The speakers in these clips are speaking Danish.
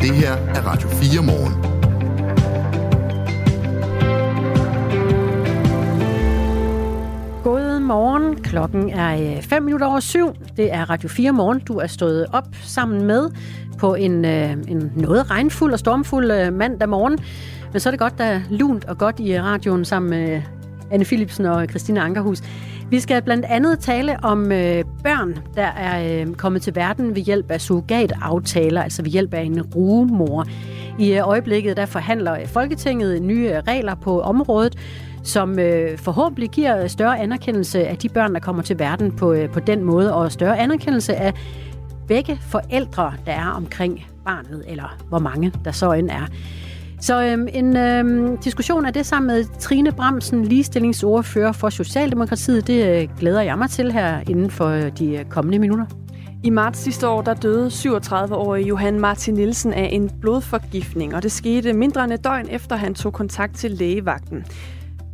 Det her er Radio 4 morgen. God morgen. Klokken er øh, 5 minutter over syv. Det er Radio 4 morgen. Du er stået op sammen med på en, øh, en noget regnfuld og stormfuld øh, mandag morgen. Men så er det godt, der er lunt og godt i radioen sammen med Anne Philipsen og Christina Ankerhus. Vi skal blandt andet tale om øh, børn, der er øh, kommet til verden ved hjælp af surrogataftaler, altså ved hjælp af en rugemor. I øh, øjeblikket der forhandler øh, Folketinget nye øh, regler på området, som øh, forhåbentlig giver øh, større anerkendelse af de børn, der kommer til verden på, øh, på den måde, og større anerkendelse af begge forældre, der er omkring barnet, eller hvor mange der så end er. Så øhm, en øhm, diskussion af det sammen med Trine Bramsen, ligestillingsordfører for Socialdemokratiet, det øh, glæder jeg mig til her inden for øh, de øh, kommende minutter. I marts sidste år, der døde 37-årige Johan Martin Nielsen af en blodforgiftning, og det skete mindre end et døgn efter, han tog kontakt til lægevagten.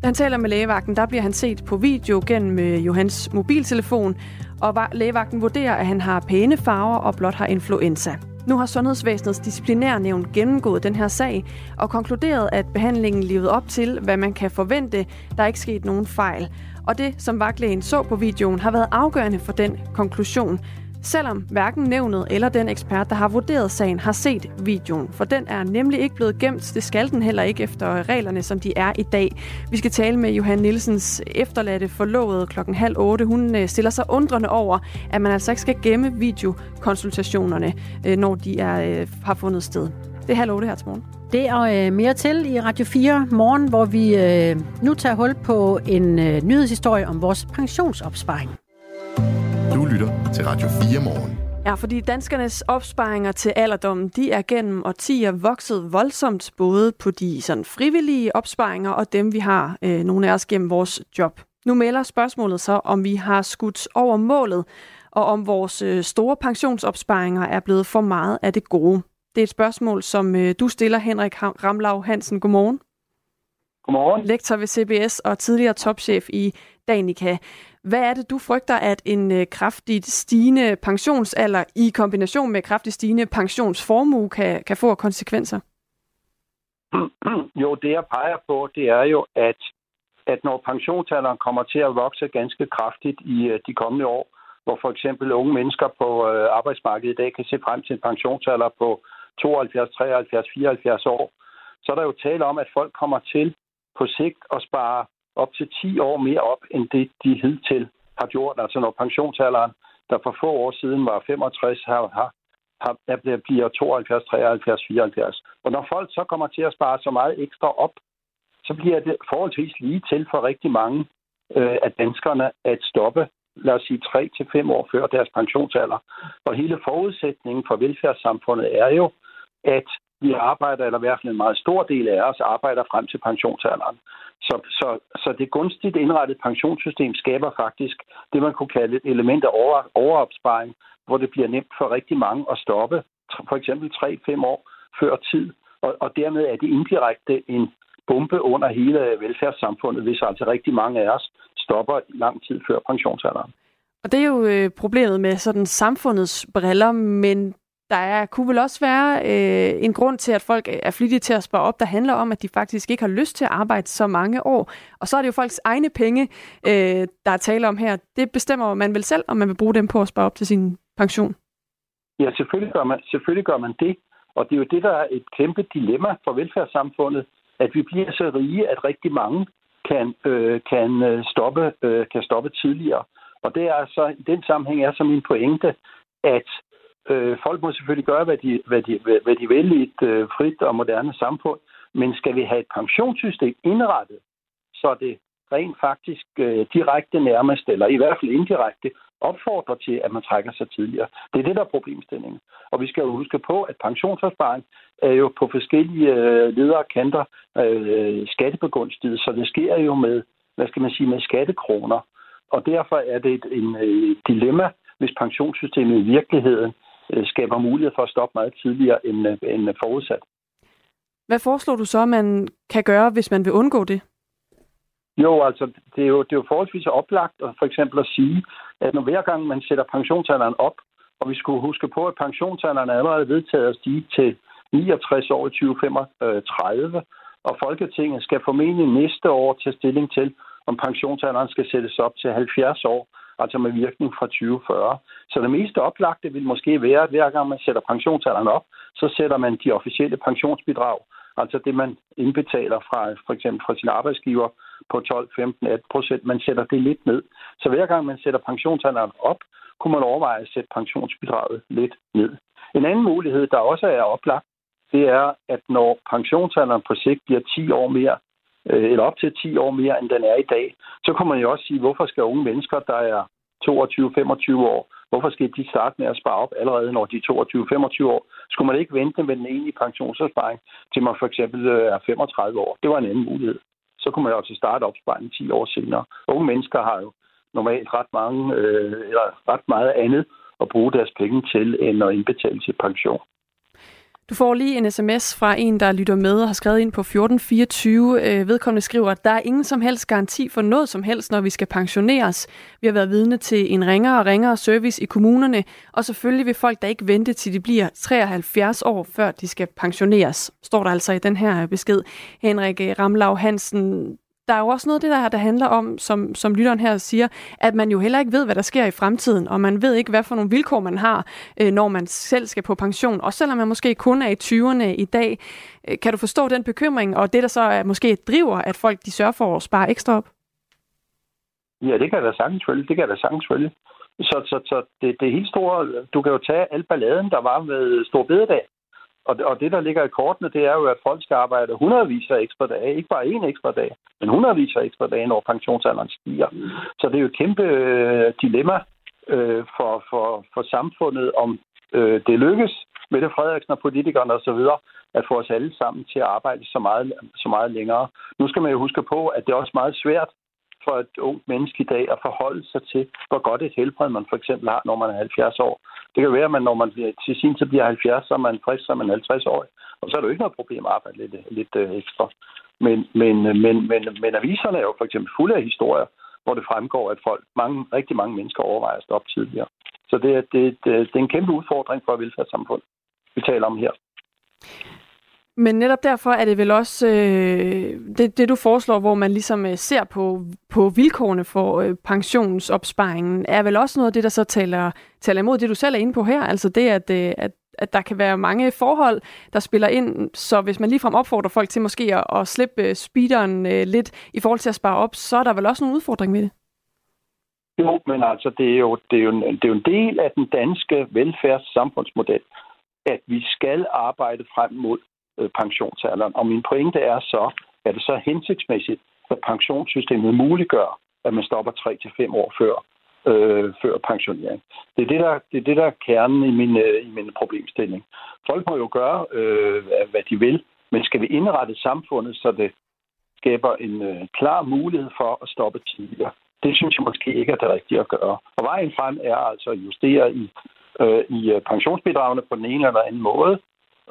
Da han taler med lægevagten, der bliver han set på video gennem øh, Johans mobiltelefon, og lægevagten vurderer, at han har pæne farver og blot har influenza. Nu har Sundhedsvæsenets disciplinærnævn gennemgået den her sag og konkluderet, at behandlingen levede op til, hvad man kan forvente. Der er ikke sket nogen fejl. Og det, som vagtlægen så på videoen, har været afgørende for den konklusion selvom hverken nævnet eller den ekspert, der har vurderet sagen, har set videoen. For den er nemlig ikke blevet gemt. Det skal den heller ikke efter reglerne, som de er i dag. Vi skal tale med Johan Nielsens efterladte forlovede klokken halv otte. Hun øh, stiller sig undrende over, at man altså ikke skal gemme videokonsultationerne, øh, når de er, øh, har fundet sted. Det er halv otte her til morgen. Det og øh, mere til i Radio 4 morgen, hvor vi øh, nu tager hul på en øh, nyhedshistorie om vores pensionsopsparing. Til Radio 4 morgen. Ja, fordi danskernes opsparinger til alderdommen, de er gennem årtier vokset voldsomt, både på de sådan frivillige opsparinger og dem, vi har, øh, nogle af os gennem vores job. Nu melder spørgsmålet så, om vi har skudt over målet, og om vores øh, store pensionsopsparinger er blevet for meget af det gode. Det er et spørgsmål, som øh, du stiller, Henrik Ramlau Hansen. Godmorgen. Godmorgen. Lektor ved CBS og tidligere topchef i Danica. Hvad er det, du frygter, at en øh, kraftigt stigende pensionsalder i kombination med kraftigt stigende pensionsformue kan, kan få konsekvenser? Jo, det jeg peger på, det er jo, at, at når pensionsalderen kommer til at vokse ganske kraftigt i øh, de kommende år, hvor for eksempel unge mennesker på øh, arbejdsmarkedet i dag kan se frem til en pensionsalder på 72, 73, 74 år, så er der jo tale om, at folk kommer til på sigt at spare op til 10 år mere op, end det de hidtil har gjort. Altså når pensionsalderen, der for få år siden var 65, har, har, har, der bliver 72, 73, 74. Og når folk så kommer til at spare så meget ekstra op, så bliver det forholdsvis lige til for rigtig mange øh, af danskerne at stoppe, lad os sige, 3 til fem år før deres pensionsalder. Og hele forudsætningen for velfærdssamfundet er jo, at vi arbejder, eller i hvert fald en meget stor del af os, arbejder frem til pensionsalderen. Så, så, så det gunstigt indrettede pensionssystem skaber faktisk det, man kunne kalde et element af over, overopsparing, hvor det bliver nemt for rigtig mange at stoppe for eksempel 3-5 år før tid. Og, og dermed er det indirekte en bombe under hele velfærdssamfundet, hvis altså rigtig mange af os stopper lang tid før pensionsalderen. Og det er jo øh, problemet med sådan samfundets briller, men der er, kunne vel også være øh, en grund til, at folk er flittige til at spare op, der handler om, at de faktisk ikke har lyst til at arbejde så mange år. Og så er det jo folks egne penge, øh, der er tale om her. Det bestemmer man vel selv, om man vil bruge dem på at spare op til sin pension. Ja, selvfølgelig gør man, selvfølgelig gør man det. Og det er jo det, der er et kæmpe dilemma for velfærdssamfundet, at vi bliver så rige, at rigtig mange kan, øh, kan, øh, stoppe, øh, kan stoppe tidligere. Og det er så, i den sammenhæng er så min pointe, at Øh, folk må selvfølgelig gøre, hvad de, hvad de, hvad de vil i et øh, frit og moderne samfund, men skal vi have et pensionssystem indrettet, så det rent faktisk øh, direkte nærmest, eller i hvert fald indirekte, opfordrer til, at man trækker sig tidligere. Det er det, der er problemstillingen. Og vi skal jo huske på, at pensionsopsparing er jo på forskellige øh, ledere kanter øh, skattebegunstiget, så det sker jo med, hvad skal man sige, med skattekroner. Og derfor er det et en, øh, dilemma, hvis pensionssystemet i virkeligheden skaber mulighed for at stoppe meget tidligere end, øh, end forudsat. Hvad foreslår du så, man kan gøre, hvis man vil undgå det? Jo, altså, det er jo, det er jo forholdsvis oplagt at for eksempel at sige, at når hver gang man sætter pensionsalderen op, Og vi skulle huske på, at pensionsalderen er allerede vedtaget at stige til 69 år i 2035, og Folketinget skal formentlig næste år tage stilling til, om pensionsalderen skal sættes op til 70 år, altså med virkning fra 2040. Så det mest oplagte vil måske være, at hver gang man sætter pensionsalderen op, så sætter man de officielle pensionsbidrag, altså det, man indbetaler fra for eksempel fra sin arbejdsgiver på 12, 15, 18 procent, man sætter det lidt ned. Så hver gang man sætter pensionsalderen op, kunne man overveje at sætte pensionsbidraget lidt ned. En anden mulighed, der også er oplagt, det er, at når pensionsalderen på sigt bliver 10 år mere, Øh, eller op til 10 år mere, end den er i dag, så kunne man jo også sige, hvorfor skal unge mennesker, der er 22-25 år, hvorfor skal de starte med at spare op allerede, når de er 22-25 år? Skulle man ikke vente med den egentlige pensionsopsparing, til man for eksempel øh, er 35 år? Det var en anden mulighed. Så kunne man jo også starte opsparingen 10 år senere. Unge mennesker har jo normalt ret mange, øh, eller ret meget andet at bruge deres penge til, end at indbetale til pension. Du får lige en sms fra en, der lytter med og har skrevet ind på 1424. Øh, vedkommende skriver, at der er ingen som helst garanti for noget som helst, når vi skal pensioneres. Vi har været vidne til en ringere og ringere service i kommunerne, og selvfølgelig vil folk der ikke vente til de bliver 73 år, før de skal pensioneres, står der altså i den her besked. Henrik øh, Ramlau Hansen, der er jo også noget af det der, der handler om, som, som lytteren her siger, at man jo heller ikke ved, hvad der sker i fremtiden, og man ved ikke, hvad for nogle vilkår man har, øh, når man selv skal på pension. Og selvom man måske kun er i 20'erne i dag, øh, kan du forstå den bekymring, og det der så er måske driver, at folk de sørger for at spare ekstra op? Ja, det kan da sagtens følge. Det kan da sagtens følge. Så, så, så det, det er helt store... Du kan jo tage al balladen, der var med Stor Bededag. Og, og det, der ligger i kortene, det er jo, at folk skal arbejde hundredvis af ekstra dage. Ikke bare én ekstra dag, men hundredvis af ekstra dage, når pensionsalderen stiger. Så det er jo et kæmpe øh, dilemma øh, for, for, for samfundet, om øh, det lykkes med det Frederiksen og politikerne osv., at få os alle sammen til at arbejde så meget, så meget længere. Nu skal man jo huske på, at det er også meget svært for et ungt menneske i dag at forholde sig til, hvor godt et helbred man for eksempel har, når man er 70 år. Det kan være, at man, når man til sin tid bliver 70, så er man frisk, så er man 50 år. Og så er det jo ikke noget problem at arbejde lidt, lidt øh, ekstra. Men, men, øh, men, men, men aviserne er jo for eksempel fulde af historier, hvor det fremgår, at folk, mange, rigtig mange mennesker overvejer at stoppe tidligere. Så det, det, det, det er en kæmpe udfordring for velfærdssamfund, vi taler om her. Men netop derfor er det vel også øh, det, det, du foreslår, hvor man ligesom øh, ser på, på vilkårene for øh, pensionsopsparingen, er vel også noget af det, der så taler, taler imod det, du selv er inde på her. Altså det, at, øh, at, at der kan være mange forhold, der spiller ind. Så hvis man ligefrem opfordrer folk til måske at, at slippe øh, speederen øh, lidt i forhold til at spare op, så er der vel også nogle udfordring med det? Jo, men altså, det er jo, det er jo, en, det er jo en del af den danske velfærdssamfundsmodel, at vi skal arbejde frem mod Øh, pensionsalderen. Og min pointe er så, at det så er hensigtsmæssigt, at pensionssystemet muliggør, at man stopper 3-5 år før, øh, før pensionering. Det er det, der, det er det, der er kernen i min, øh, i min problemstilling. Folk må jo gøre, øh, hvad de vil, men skal vi indrette samfundet, så det skaber en øh, klar mulighed for at stoppe tidligere? Det synes jeg måske ikke er det rigtige at gøre. Og vejen frem er altså at justere i, øh, i øh, pensionsbidragene på den ene eller anden måde,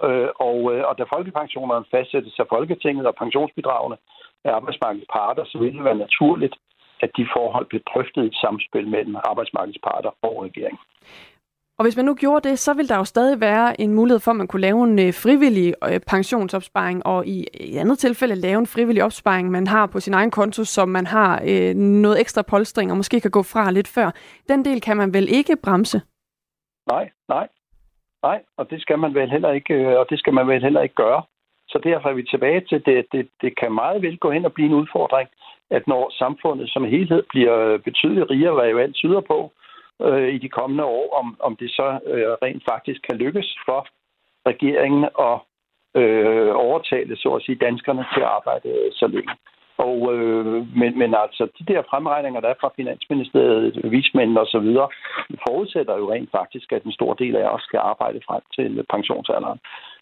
Øh, og, øh, og da folkepensionerne fastsættes af Folketinget og pensionsbidragene af arbejdsmarkedets parter, så vil det være naturligt, at de forhold bliver drøftet i et samspil mellem arbejdsmarkedets parter og regeringen. Og hvis man nu gjorde det, så vil der jo stadig være en mulighed for, at man kunne lave en øh, frivillig øh, pensionsopsparing, og i et andet tilfælde lave en frivillig opsparing, man har på sin egen konto, som man har øh, noget ekstra polstring, og måske kan gå fra lidt før. Den del kan man vel ikke bremse? Nej, nej. Nej, og det skal man vel heller ikke, øh, og det skal man vel heller ikke gøre. Så derfor er vi tilbage til, det, det, det kan meget vel gå hen og blive en udfordring, at når samfundet som helhed bliver øh, betydeligt rigere, hvad jo alt tyder på øh, i de kommende år, om, om det så øh, rent faktisk kan lykkes for regeringen at øh, overtale, så at sige, danskerne til at arbejde øh, så længe. Og, øh, men, men altså, de der fremregninger, der er fra Finansministeriet, vismændene osv., forudsætter jo rent faktisk, at en stor del af os skal arbejde frem til pensionsalderen.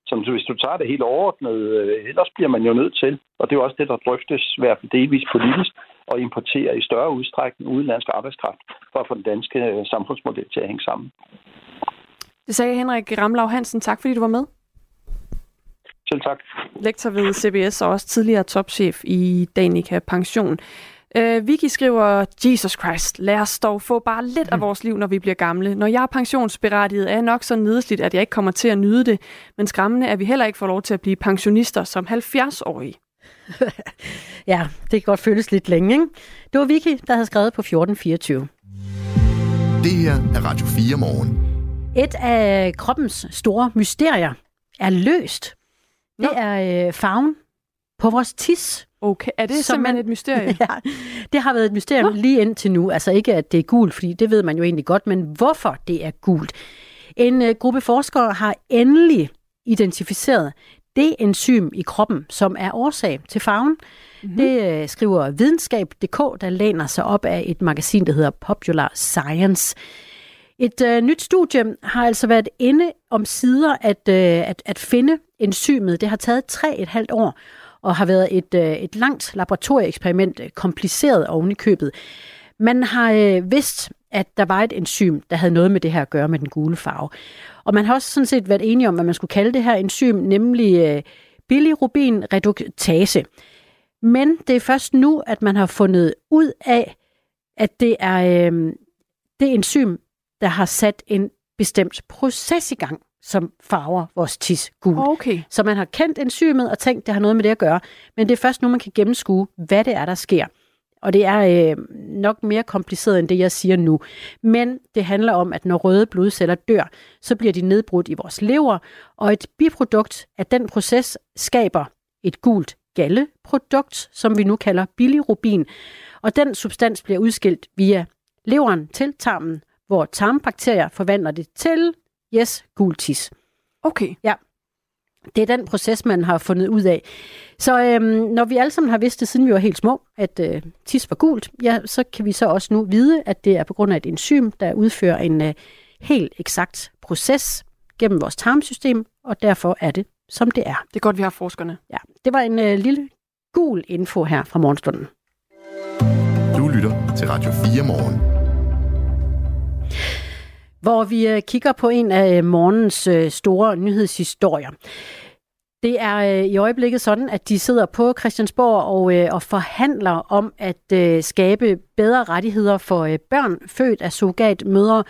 Så hvis du tager det helt overordnet, øh, ellers bliver man jo nødt til, og det er jo også det, der drøftes i hvert fald delvis politisk, at importere i større udstrækning udenlandsk arbejdskraft for at få den danske samfundsmodel til at hænge sammen. Det sagde Henrik Ramlau Hansen. Tak fordi du var med. Selv tak. Lektor ved CBS og også tidligere topchef i Danica Pension. Øh, Vicky skriver, Jesus Christ, lad os dog få bare lidt af vores liv, når vi bliver gamle. Når jeg er pensionsberettiget, er jeg nok så nedesligt, at jeg ikke kommer til at nyde det. Men skræmmende er, at vi heller ikke får lov til at blive pensionister som 70-årige. ja, det kan godt føles lidt længe, ikke? Det var Vicky, der havde skrevet på 1424. Det her er Radio 4 morgen. Et af kroppens store mysterier er løst. Det Nå. er øh, farven på vores tis. Okay, er det Som simpelthen man- et mysterie? Ja, det har været et mysterium Nå. lige indtil nu. Altså ikke, at det er gult, fordi det ved man jo egentlig godt, men hvorfor det er gult. En øh, gruppe forskere har endelig identificeret det enzym i kroppen, som er årsag til farven. Mm-hmm. Det øh, skriver videnskab.dk, der læner sig op af et magasin, der hedder Popular Science. Et øh, nyt studie har altså været inde om sider at, øh, at, at finde enzymet. Det har taget tre et halvt år og har været et, øh, et langt laboratorieeksperiment, øh, kompliceret oven i købet. Man har øh, vidst, at der var et enzym, der havde noget med det her at gøre med den gule farve. Og man har også sådan set været enige om, hvad man skulle kalde det her enzym, nemlig øh, bilirubin reduktase. Men det er først nu, at man har fundet ud af, at det er øh, det enzym, der har sat en bestemt proces i gang, som farver vores tis gul. Okay. Så man har kendt enzymet og tænkt, det har noget med det at gøre. Men det er først nu, man kan gennemskue, hvad det er, der sker. Og det er øh, nok mere kompliceret end det, jeg siger nu. Men det handler om, at når røde blodceller dør, så bliver de nedbrudt i vores lever, og et biprodukt af den proces skaber et gult galleprodukt, som vi nu kalder bilirubin. Og den substans bliver udskilt via leveren til tarmen, hvor tarmbakterier forvandler det til, yes, gul tis. Okay. Det er den proces, man har fundet ud af. Så øhm, når vi alle sammen har vidst det, siden vi var helt små, at øh, tis var gult, ja, så kan vi så også nu vide, at det er på grund af et enzym, der udfører en øh, helt eksakt proces gennem vores tarmsystem, og derfor er det, som det er. Det er godt, vi har forskerne. Ja, det var en øh, lille gul info her fra morgenstunden. Du lytter til Radio 4 morgen hvor vi øh, kigger på en af øh, morgens øh, store nyhedshistorier. Det er i øjeblikket sådan, at de sidder på Christiansborg og, og forhandler om at skabe bedre rettigheder for børn født af surrogatmødre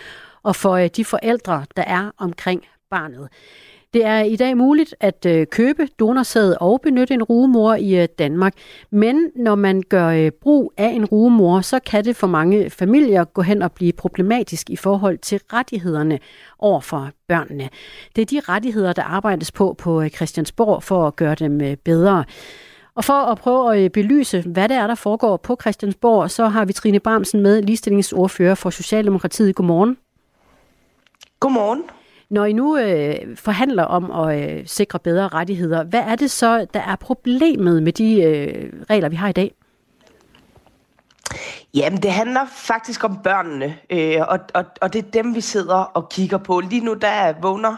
og for de forældre, der er omkring barnet. Det er i dag muligt at øh, købe donorsæd og benytte en rugemor i øh, Danmark. Men når man gør øh, brug af en rugemor, så kan det for mange familier gå hen og blive problematisk i forhold til rettighederne over for børnene. Det er de rettigheder, der arbejdes på på øh, Christiansborg for at gøre dem øh, bedre. Og for at prøve at øh, belyse, hvad det er, der foregår på Christiansborg, så har vi Trine Bramsen med, ligestillingsordfører for Socialdemokratiet. Godmorgen. Godmorgen. Når I nu øh, forhandler om at øh, sikre bedre rettigheder, hvad er det så, der er problemet med de øh, regler, vi har i dag? Jamen, det handler faktisk om børnene, øh, og, og, og det er dem, vi sidder og kigger på. Lige nu, der vågner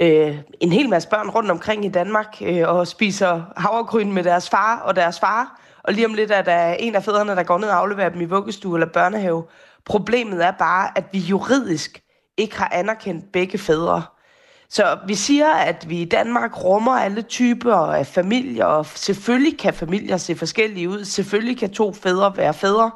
øh, en hel masse børn rundt omkring i Danmark øh, og spiser havregryn med deres far og deres far. Og lige om lidt er der en af fædrene, der går ned og afleverer dem i vuggestue eller børnehave. Problemet er bare, at vi juridisk ikke har anerkendt begge fædre. Så vi siger, at vi i Danmark rummer alle typer af familier, og selvfølgelig kan familier se forskellige ud. Selvfølgelig kan to fædre være fædre.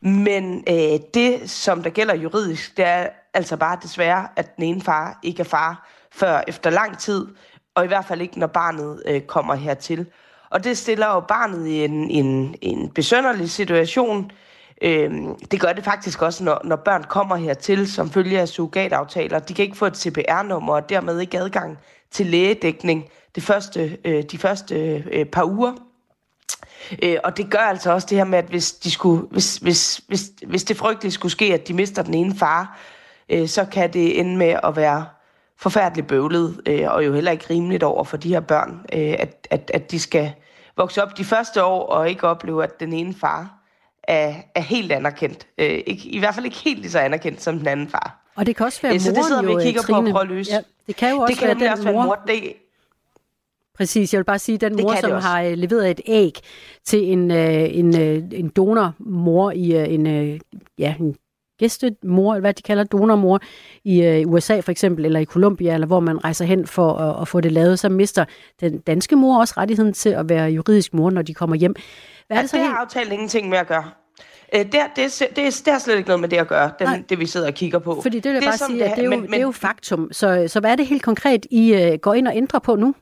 Men øh, det, som der gælder juridisk, det er altså bare desværre, at den ene far ikke er far før efter lang tid, og i hvert fald ikke, når barnet øh, kommer hertil. Og det stiller jo barnet i en, en, en besønderlig situation. Øhm, det gør det faktisk også, når, når børn kommer hertil som følge af surrogataftaler. De kan ikke få et CPR-nummer og dermed ikke adgang til lægedækning det første, øh, de første øh, par uger. Øh, og det gør altså også det her med, at hvis, de skulle, hvis, hvis, hvis, hvis det frygteligt skulle ske, at de mister den ene far, øh, så kan det ende med at være forfærdeligt bøvlet, øh, og jo heller ikke rimeligt over for de her børn, øh, at, at, at de skal vokse op de første år og ikke opleve, at den ene far er, er helt anerkendt. Øh, ikke, I hvert fald ikke helt lige så anerkendt som den anden far. Og det kan også være Øh, så det sidder vi og øh, kigger på og Trine. prøver at løse. Ja, det kan jo også det kan være den også være mor, mor. Det, Præcis, jeg vil bare sige, den mor, som også. har øh, leveret et æg til en, øh, en, øh, en donormor i øh, en, øh, ja, en gæstemor, eller hvad de kalder donormor, i øh, USA for eksempel, eller i Colombia, eller hvor man rejser hen for at, at få det lavet, så mister den danske mor også rettigheden til at være juridisk mor, når de kommer hjem. Hvad er det, så det har aftalen ingenting med at gøre. Øh, det, det, det, det, det har slet ikke noget med det at gøre, den, det vi sidder og kigger på. Fordi det vil jeg det bare sige, det, at det er, jo, men, det er jo faktum. Så, så hvad er det helt konkret, I uh, går ind og ændrer på nu?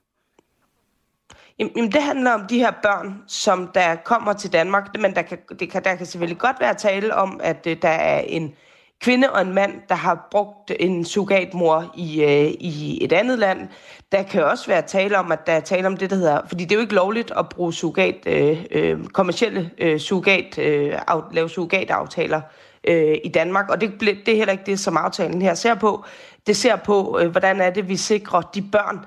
Jamen, det handler om de her børn, som der kommer til Danmark, men der kan, det kan, der kan selvfølgelig godt være tale om, at uh, der er en kvinde og en mand, der har brugt en surrogatmor i, øh, i et andet land. Der kan også være tale om, at der er tale om det, der hedder... Fordi det er jo ikke lovligt at bruge surrogat, øh, øh, kommersielle øh, surrogat, øh, af, lave surrogataftaler øh, i Danmark. Og det, det er heller ikke det, som aftalen her ser på. Det ser på, øh, hvordan er det, vi sikrer de børn,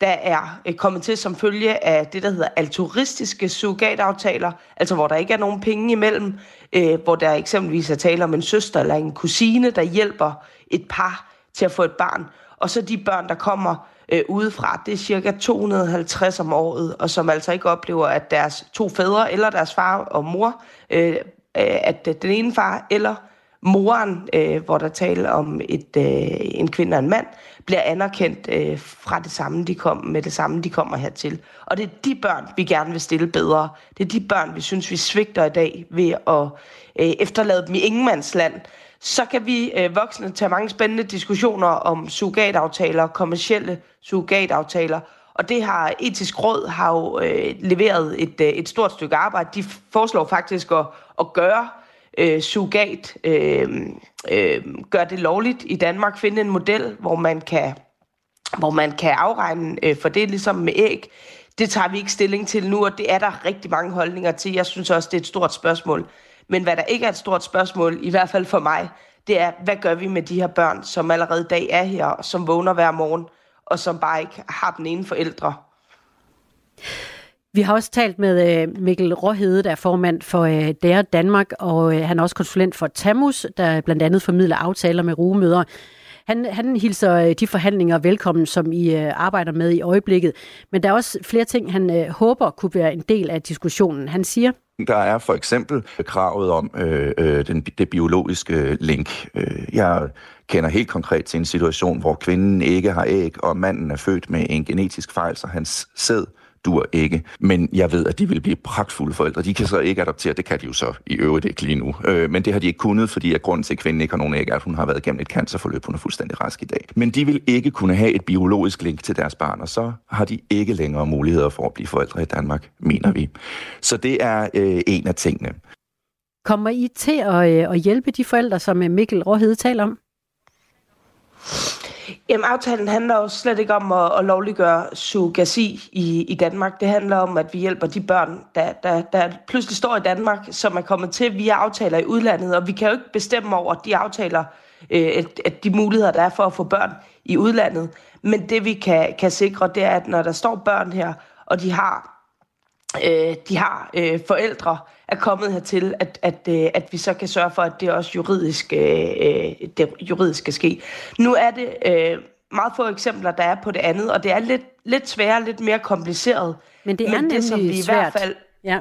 der er øh, kommet til som følge af det, der hedder altruistiske surrogataftaler, altså hvor der ikke er nogen penge imellem, øh, hvor der eksempelvis er tale om en søster eller en kusine, der hjælper et par til at få et barn. Og så de børn, der kommer øh, udefra. Det er cirka 250 om året, og som altså ikke oplever, at deres to fædre eller deres far og mor, øh, øh at øh, den ene far eller moren, øh, hvor der taler om et, øh, en kvinde og en mand, bliver anerkendt øh, fra det samme, de kom med det samme, de kommer hertil. Og det er de børn, vi gerne vil stille bedre. Det er de børn, vi synes, vi svigter i dag ved at øh, efterlade dem i ingenmandsland. Så kan vi øh, voksne tage mange spændende diskussioner om surrogataftaler, kommercielle surrogataftaler, og det har etisk råd har jo øh, leveret et, øh, et stort stykke arbejde. De foreslår faktisk at, at gøre øh, surrogat, øh, øh, gøre det lovligt i Danmark, finde en model, hvor man kan, hvor man kan afregne øh, for det, ligesom med æg. Det tager vi ikke stilling til nu, og det er der rigtig mange holdninger til. Jeg synes også, det er et stort spørgsmål. Men hvad der ikke er et stort spørgsmål, i hvert fald for mig, det er, hvad gør vi med de her børn, som allerede i dag er her, og som vågner hver morgen, og som bare ikke har den ene forældre. Vi har også talt med øh, Mikkel Råhede, der er formand for øh, Danmark, og øh, han er også konsulent for Tamus, der blandt andet formidler aftaler med rugemøder. Han, han hilser øh, de forhandlinger velkommen, som I øh, arbejder med i øjeblikket. Men der er også flere ting, han øh, håber kunne være en del af diskussionen. Han siger, der er for eksempel kravet om øh, øh, den, det biologiske link. Jeg kender helt konkret til en situation, hvor kvinden ikke har æg, og manden er født med en genetisk fejl, så hans sæd dur ikke. Men jeg ved, at de vil blive pragtfulde forældre. De kan så ikke adoptere, det kan de jo så i øvrigt ikke lige nu. Øh, men det har de ikke kunnet, fordi at grunden til, at kvinden ikke har nogen æg, er, at hun har været igennem et cancerforløb. Hun er fuldstændig rask i dag. Men de vil ikke kunne have et biologisk link til deres barn, og så har de ikke længere muligheder for at blive forældre i Danmark, mener vi. Så det er øh, en af tingene. Kommer I til at, øh, at hjælpe de forældre, som øh, Mikkel Råhede taler om? Jamen, aftalen handler jo slet ikke om at, at lovliggøre surrogasi i, i Danmark. Det handler om, at vi hjælper de børn, der, der, der pludselig står i Danmark, som er kommet til via aftaler i udlandet. Og vi kan jo ikke bestemme over de aftaler, øh, at, at de muligheder, der er for at få børn i udlandet. Men det vi kan, kan sikre, det er, at når der står børn her, og de har, øh, de har øh, forældre, er kommet hertil, at, at, øh, at vi så kan sørge for, at det også juridisk, øh, det juridisk skal ske. Nu er det øh, meget få eksempler, der er på det andet, og det er lidt, lidt sværere, lidt mere kompliceret. Men det er Men det, som vi i hvert fald... Ja.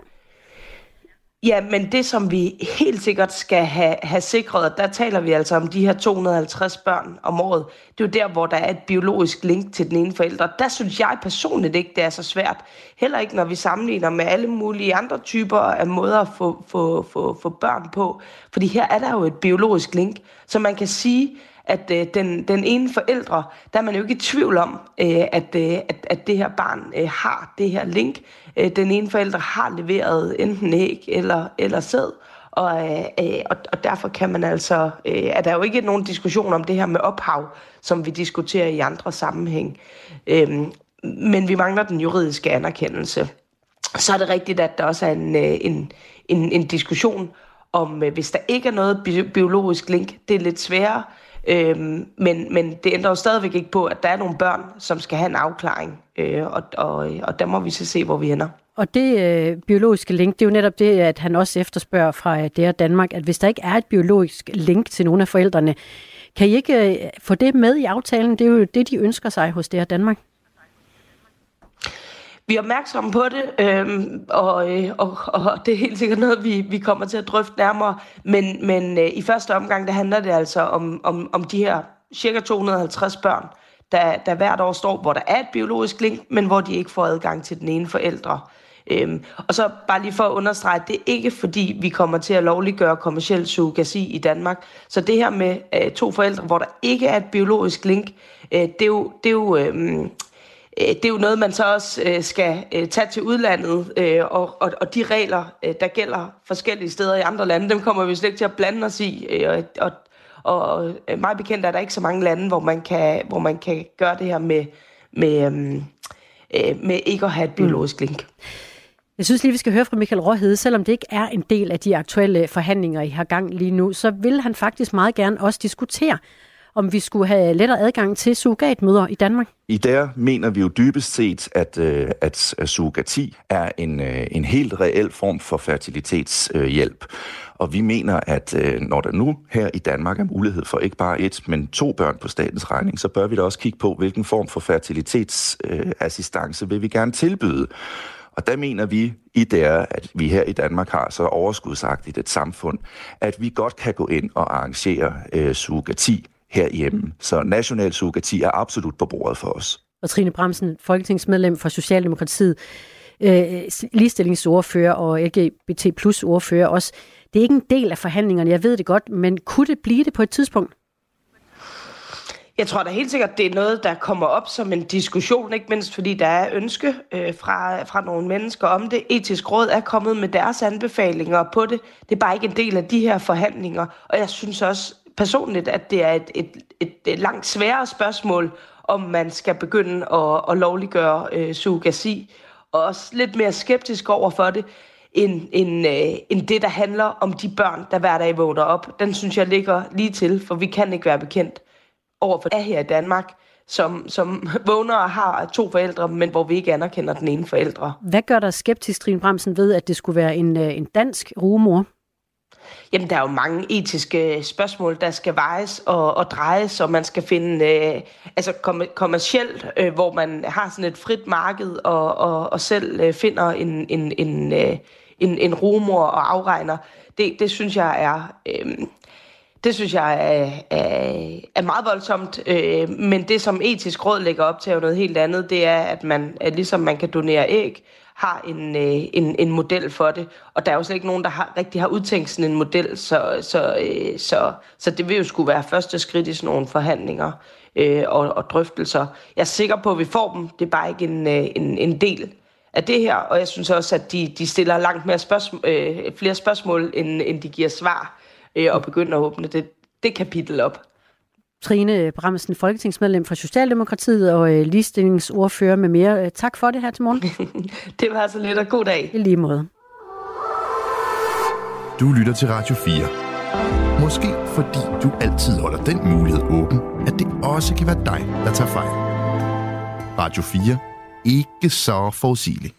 Ja, men det, som vi helt sikkert skal have, have sikret, der taler vi altså om de her 250 børn om året, det er jo der, hvor der er et biologisk link til den ene forælder. Der synes jeg personligt ikke, det er så svært. Heller ikke, når vi sammenligner med alle mulige andre typer af måder at få, få, få, få børn på. Fordi her er der jo et biologisk link, så man kan sige, at øh, den, den ene forældre, der er man jo ikke i tvivl om, øh, at, øh, at, at det her barn øh, har det her link. Øh, den ene forælder har leveret enten æg eller, eller sæd, og, øh, øh, og, og derfor kan man altså, øh, er der jo ikke nogen diskussion om det her med ophav, som vi diskuterer i andre sammenhæng. Øh, men vi mangler den juridiske anerkendelse. Så er det rigtigt, at der også er en, øh, en, en, en diskussion om, øh, hvis der ikke er noget biologisk link, det er lidt sværere, Øhm, men, men det ændrer jo stadigvæk ikke på, at der er nogle børn, som skal have en afklaring, øh, og, og, øh, og der må vi så se, hvor vi ender. Og det øh, biologiske link, det er jo netop det, at han også efterspørger fra øh, DR Danmark, at hvis der ikke er et biologisk link til nogle af forældrene, kan I ikke øh, få det med i aftalen? Det er jo det, de ønsker sig hos DR Danmark. Vi er opmærksomme på det, øhm, og, øh, og, og det er helt sikkert noget, vi, vi kommer til at drøfte nærmere. Men, men øh, i første omgang, der handler det altså om, om, om de her cirka 250 børn, der, der hvert år står, hvor der er et biologisk link, men hvor de ikke får adgang til den ene forældre. Øhm, og så bare lige for at understrege, det er ikke fordi, vi kommer til at lovliggøre kommersiel surrogasi i Danmark. Så det her med øh, to forældre, hvor der ikke er et biologisk link, øh, det er jo, det er jo øh, det er jo noget, man så også øh, skal øh, tage til udlandet, øh, og, og, og de regler, øh, der gælder forskellige steder i andre lande, dem kommer vi slet ikke til at blande os i. Øh, og, og øh, meget bekendt er der ikke så mange lande, hvor man kan, hvor man kan gøre det her med, med, øhm, øh, med ikke at have et biologisk link. Jeg synes lige, vi skal høre fra Michael Råhede. Selvom det ikke er en del af de aktuelle forhandlinger, I har gang lige nu, så vil han faktisk meget gerne også diskutere, om vi skulle have lettere adgang til surrogatmøder i Danmark. I der mener vi jo dybest set, at, øh, at øh, surrogati er en, øh, en helt reel form for fertilitetshjælp. Og vi mener, at når der nu her i Danmark er mulighed for ikke bare et, men to børn på statens regning, så bør vi da også kigge på, hvilken form for fertilitetsassistance vil vi gerne tilbyde. Og der mener vi i der, at vi her i Danmark har så overskudsagtigt et samfund, at vi godt kan gå ind og arrangere øh, surrogati herhjemme. Så national surrogati er absolut på bordet for os. Og Trine Bremsen, folketingsmedlem for Socialdemokratiet, øh, ligestillingsordfører og LGBT plus ordfører også. Det er ikke en del af forhandlingerne, jeg ved det godt, men kunne det blive det på et tidspunkt? Jeg tror da helt sikkert, det er noget, der kommer op som en diskussion, ikke mindst fordi der er ønske øh, fra, fra nogle mennesker om det. Etisk Råd er kommet med deres anbefalinger på det. Det er bare ikke en del af de her forhandlinger. Og jeg synes også personligt, at det er et, et, et, et langt sværere spørgsmål, om man skal begynde at, at lovliggøre øh, surrogasi. Og også lidt mere skeptisk over for det, end, end, øh, end det, der handler om de børn, der hver dag vågner op. Den synes jeg ligger lige til, for vi kan ikke være bekendt over for det her i Danmark, som, som vågner og har to forældre, men hvor vi ikke anerkender den ene forældre. Hvad gør der skeptisk, Trine Bremsen, ved, at det skulle være en, øh, en dansk rumor? Jamen, der er jo mange etiske spørgsmål, der skal vejes og, og drejes, og man skal finde øh, altså kom, kommercielt, øh, hvor man har sådan et frit marked og, og, og selv øh, finder en, en, en, øh, en, en rumor og afregner. Det, det synes jeg er... Øh, det synes jeg er, er, er meget voldsomt, øh, men det som etisk råd lægger op til er jo noget helt andet. Det er, at man, at ligesom man kan donere æg, har en, øh, en, en model for det. Og der er jo slet ikke nogen, der har, rigtig har udtænkt sådan en model, så, så, øh, så, så det vil jo skulle være første skridt i sådan nogle forhandlinger øh, og, og drøftelser. Jeg er sikker på, at vi får dem. Det er bare ikke en, øh, en, en del af det her, og jeg synes også, at de, de stiller langt mere spørgsmål, øh, flere spørgsmål, end, end de giver svar, øh, og begynder at åbne det, det kapitel op. Trine Bramsen, folketingsmedlem fra Socialdemokratiet og øh, ligestillingsordfører med mere. Øh, tak for det her til morgen. det var altså lidt, og god dag. I lige måde. Du lytter til Radio 4. Måske fordi du altid holder den mulighed åben, at det også kan være dig, der tager fejl. Radio 4. Ikke så forudsigeligt.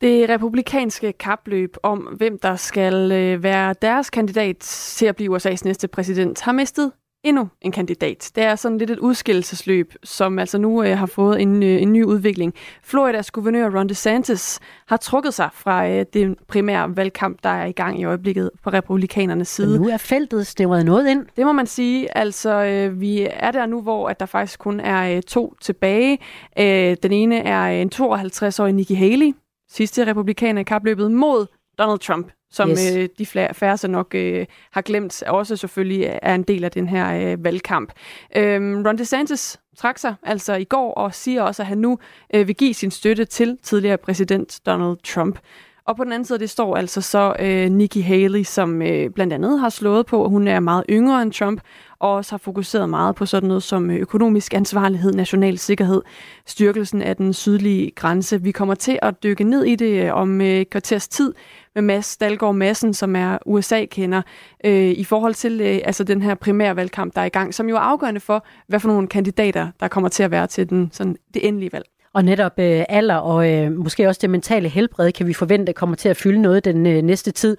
Det republikanske kapløb om, hvem der skal øh, være deres kandidat til at blive USA's næste præsident, har mistet endnu en kandidat. Det er sådan lidt et udskillelsesløb, som altså nu øh, har fået en, øh, en ny udvikling. Floridas guvernør Ron DeSantis har trukket sig fra øh, den primære valgkamp, der er i gang i øjeblikket på republikanernes side. Men nu er feltet stævret noget ind. Det må man sige. Altså, øh, vi er der nu, hvor at der faktisk kun er øh, to tilbage. Øh, den ene er en 52-årig Nikki Haley, sidste republikaner i kapløbet mod Donald Trump, som yes. øh, de færreste nok øh, har glemt, også selvfølgelig er en del af den her øh, valgkamp. Øhm, Ron DeSantis trak sig altså i går og siger også, at han nu øh, vil give sin støtte til tidligere præsident Donald Trump. Og på den anden side, det står altså så øh, Nikki Haley, som øh, blandt andet har slået på, at hun er meget yngre end Trump, og også har fokuseret meget på sådan noget som øh, økonomisk ansvarlighed, national sikkerhed, styrkelsen af den sydlige grænse. Vi kommer til at dykke ned i det øh, om øh, kvarters tid med Mads Dalgaard Madsen, som er USA-kender, øh, i forhold til øh, altså den her primærvalgkamp, der er i gang, som jo er afgørende for, hvad for nogle kandidater, der kommer til at være til den, sådan, det endelige valg. Og netop øh, alder og øh, måske også det mentale helbred, kan vi forvente kommer til at fylde noget den øh, næste tid.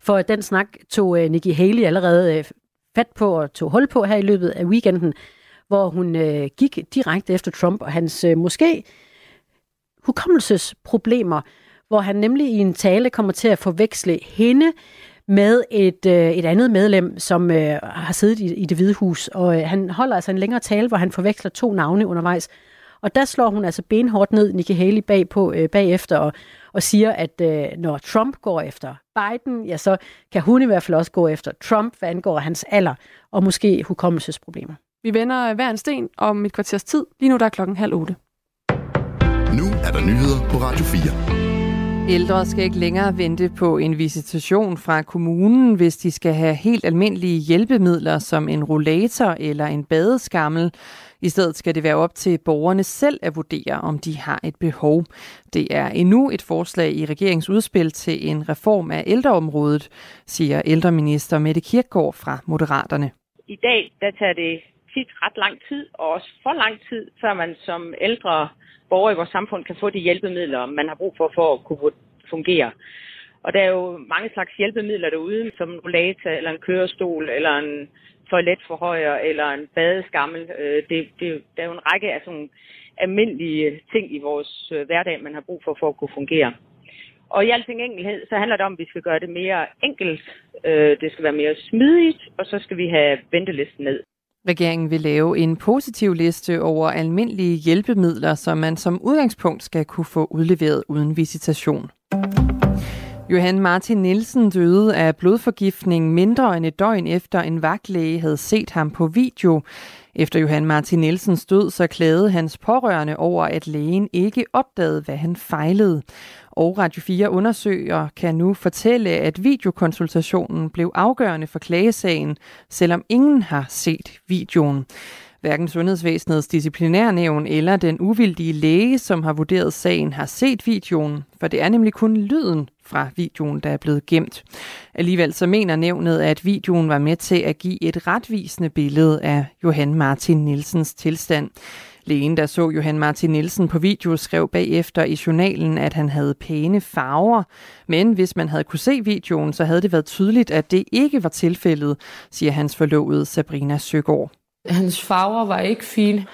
For den snak tog øh, Nikki Haley allerede øh, fat på og tog hul på her i løbet af weekenden, hvor hun øh, gik direkte efter Trump og hans øh, måske hukommelsesproblemer, hvor han nemlig i en tale kommer til at forveksle hende med et, øh, et andet medlem, som øh, har siddet i, i det hvide hus. Og øh, han holder altså en længere tale, hvor han forveksler to navne undervejs. Og der slår hun altså benhårdt ned Nikki Haley bag på, øh, bagefter og, og siger, at øh, når Trump går efter Biden, ja, så kan hun i hvert fald også gå efter Trump, hvad angår hans alder og måske hukommelsesproblemer. Vi vender hver en sten om et kvarters tid. Lige nu der er klokken halv otte. Nu er der nyheder på Radio 4. Ældre skal ikke længere vente på en visitation fra kommunen, hvis de skal have helt almindelige hjælpemidler som en rollator eller en badeskammel. I stedet skal det være op til borgerne selv at vurdere, om de har et behov. Det er endnu et forslag i regeringsudspil til en reform af ældreområdet, siger ældreminister Mette Kirkgaard fra Moderaterne. I dag der tager det tit ret lang tid, og også for lang tid, før man som ældre borgere i vores samfund kan få de hjælpemidler, man har brug for for at kunne fungere. Og der er jo mange slags hjælpemidler derude, som en rollator, eller en kørestol, eller en toiletforhøjer, eller en badeskammel. Øh, det, det, der er jo en række af sådan almindelige ting i vores øh, hverdag, man har brug for for at kunne fungere. Og i al sin enkelhed, så handler det om, at vi skal gøre det mere enkelt, øh, det skal være mere smidigt, og så skal vi have ventelisten ned. Regeringen vil lave en positiv liste over almindelige hjælpemidler, som man som udgangspunkt skal kunne få udleveret uden visitation. Johan Martin Nielsen døde af blodforgiftning mindre end et døgn efter en vagtlæge havde set ham på video. Efter Johan Martin Nielsens død, så klagede hans pårørende over, at lægen ikke opdagede, hvad han fejlede. Og Radio 4 undersøger kan nu fortælle, at videokonsultationen blev afgørende for klagesagen, selvom ingen har set videoen. Hverken Sundhedsvæsenets disciplinærnævn eller den uvildige læge, som har vurderet sagen, har set videoen, for det er nemlig kun lyden fra videoen, der er blevet gemt. Alligevel så mener nævnet, at videoen var med til at give et retvisende billede af Johan Martin Nielsens tilstand. Lægen, der så Johan Martin Nielsen på video, skrev bagefter i journalen, at han havde pæne farver. Men hvis man havde kunne se videoen, så havde det været tydeligt, at det ikke var tilfældet, siger hans forlovede Sabrina Søgaard. Hans farver var ikke fine.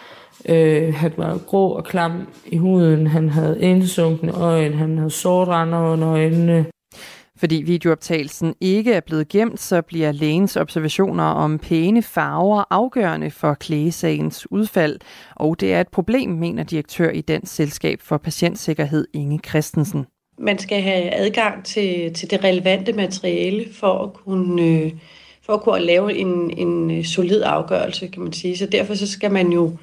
Øh, han var grå og klam i huden, han havde indsunkne øjne, han havde sortrender under øjnene. Fordi videooptagelsen ikke er blevet gemt, så bliver lægens observationer om pæne farver afgørende for klægesagens udfald, og det er et problem, mener direktør i Dansk Selskab for Patientsikkerhed Inge Christensen. Man skal have adgang til, til det relevante materiale for at kunne, øh, for at kunne lave en, en øh, solid afgørelse, kan man sige. Så derfor så skal man jo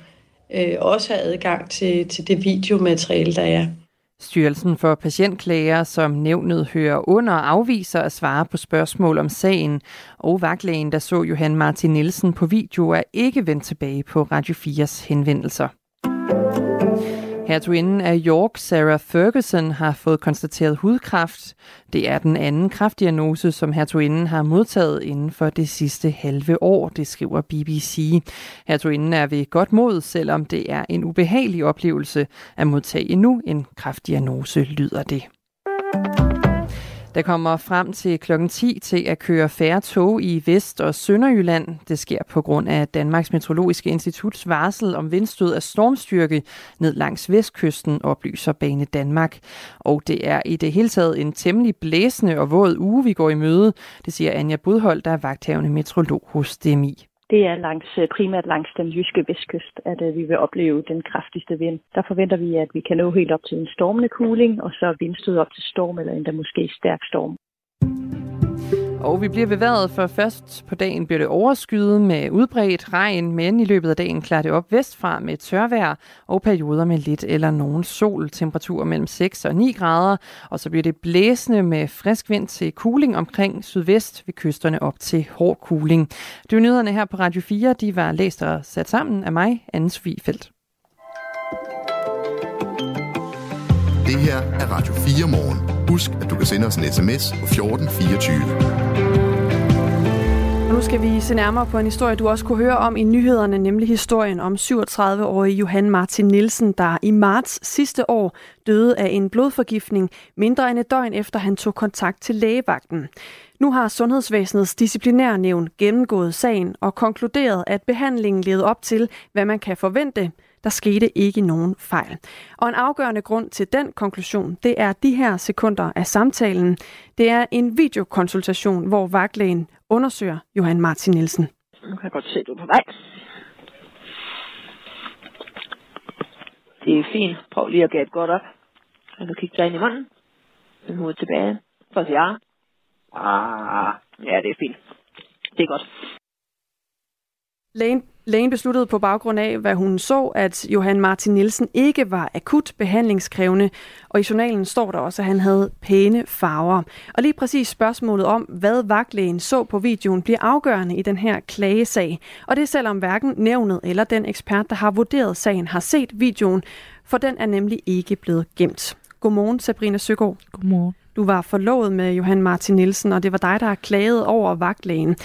øh, også have adgang til, til det videomateriale, der er. Styrelsen for Patientklager, som nævnet hører under, afviser at svare på spørgsmål om sagen, og vagtlægen, der så Johan Martin Nielsen på video, er ikke vendt tilbage på Radio 4's henvendelser. Hertuginden af York, Sarah Ferguson, har fået konstateret hudkræft. Det er den anden kraftdiagnose, som hertuginden har modtaget inden for det sidste halve år, det skriver BBC. Hertuginden er ved godt mod, selvom det er en ubehagelig oplevelse at modtage endnu en kraftdiagnose, lyder det. Der kommer frem til klokken 10 til at køre færre tog i Vest- og Sønderjylland. Det sker på grund af Danmarks Meteorologiske Instituts varsel om vindstød af stormstyrke ned langs vestkysten, oplyser Bane Danmark. Og det er i det hele taget en temmelig blæsende og våd uge, vi går i møde. Det siger Anja Budhold, der er vagthavende meteorolog hos DMI. Det er langs, øh, primært langs den jyske vestkyst, at øh, vi vil opleve den kraftigste vind. Der forventer vi, at vi kan nå helt op til en stormende kuling, og så vindstød op til storm, eller endda måske stærk storm. Og vi bliver bevæget, for først på dagen bliver det overskyet med udbredt regn, men i løbet af dagen klarer det op vestfra med tørvejr og perioder med lidt eller nogen sol. Temperatur mellem 6 og 9 grader, og så bliver det blæsende med frisk vind til kuling omkring sydvest ved kysterne op til hård kuling. Det var nyhederne her på Radio 4. De var læst og sat sammen af mig, Anne Sofie Feldt. Det her er Radio 4 morgen. Husk, at du kan sende os en sms på 1424. Og nu skal vi se nærmere på en historie, du også kunne høre om i nyhederne, nemlig historien om 37-årige Johan Martin Nielsen, der i marts sidste år døde af en blodforgiftning, mindre end et døgn efter han tog kontakt til lægevagten. Nu har Sundhedsvæsenets disciplinærnævn gennemgået sagen og konkluderet, at behandlingen levede op til, hvad man kan forvente – der skete ikke nogen fejl. Og en afgørende grund til den konklusion, det er de her sekunder af samtalen. Det er en videokonsultation, hvor vagtlægen undersøger Johan Martin Nielsen. Nu kan jeg godt se, at du er på vej. Det er fint. Prøv lige at gabe godt op. Så kigge dig ind i munden. Vend hovedet tilbage. For at sige ja. Ah, ja, det er fint. Det er godt. Lægen, lægen besluttede på baggrund af, hvad hun så, at Johan Martin Nielsen ikke var akut behandlingskrævende, og i journalen står der også, at han havde pæne farver. Og lige præcis spørgsmålet om, hvad vagtlægen så på videoen, bliver afgørende i den her klagesag. Og det er selvom hverken nævnet eller den ekspert, der har vurderet sagen, har set videoen, for den er nemlig ikke blevet gemt. Godmorgen, Sabrina Søgaard. Godmorgen. Du var forlovet med Johan Martin Nielsen, og det var dig, der har klaget over vagtlægen.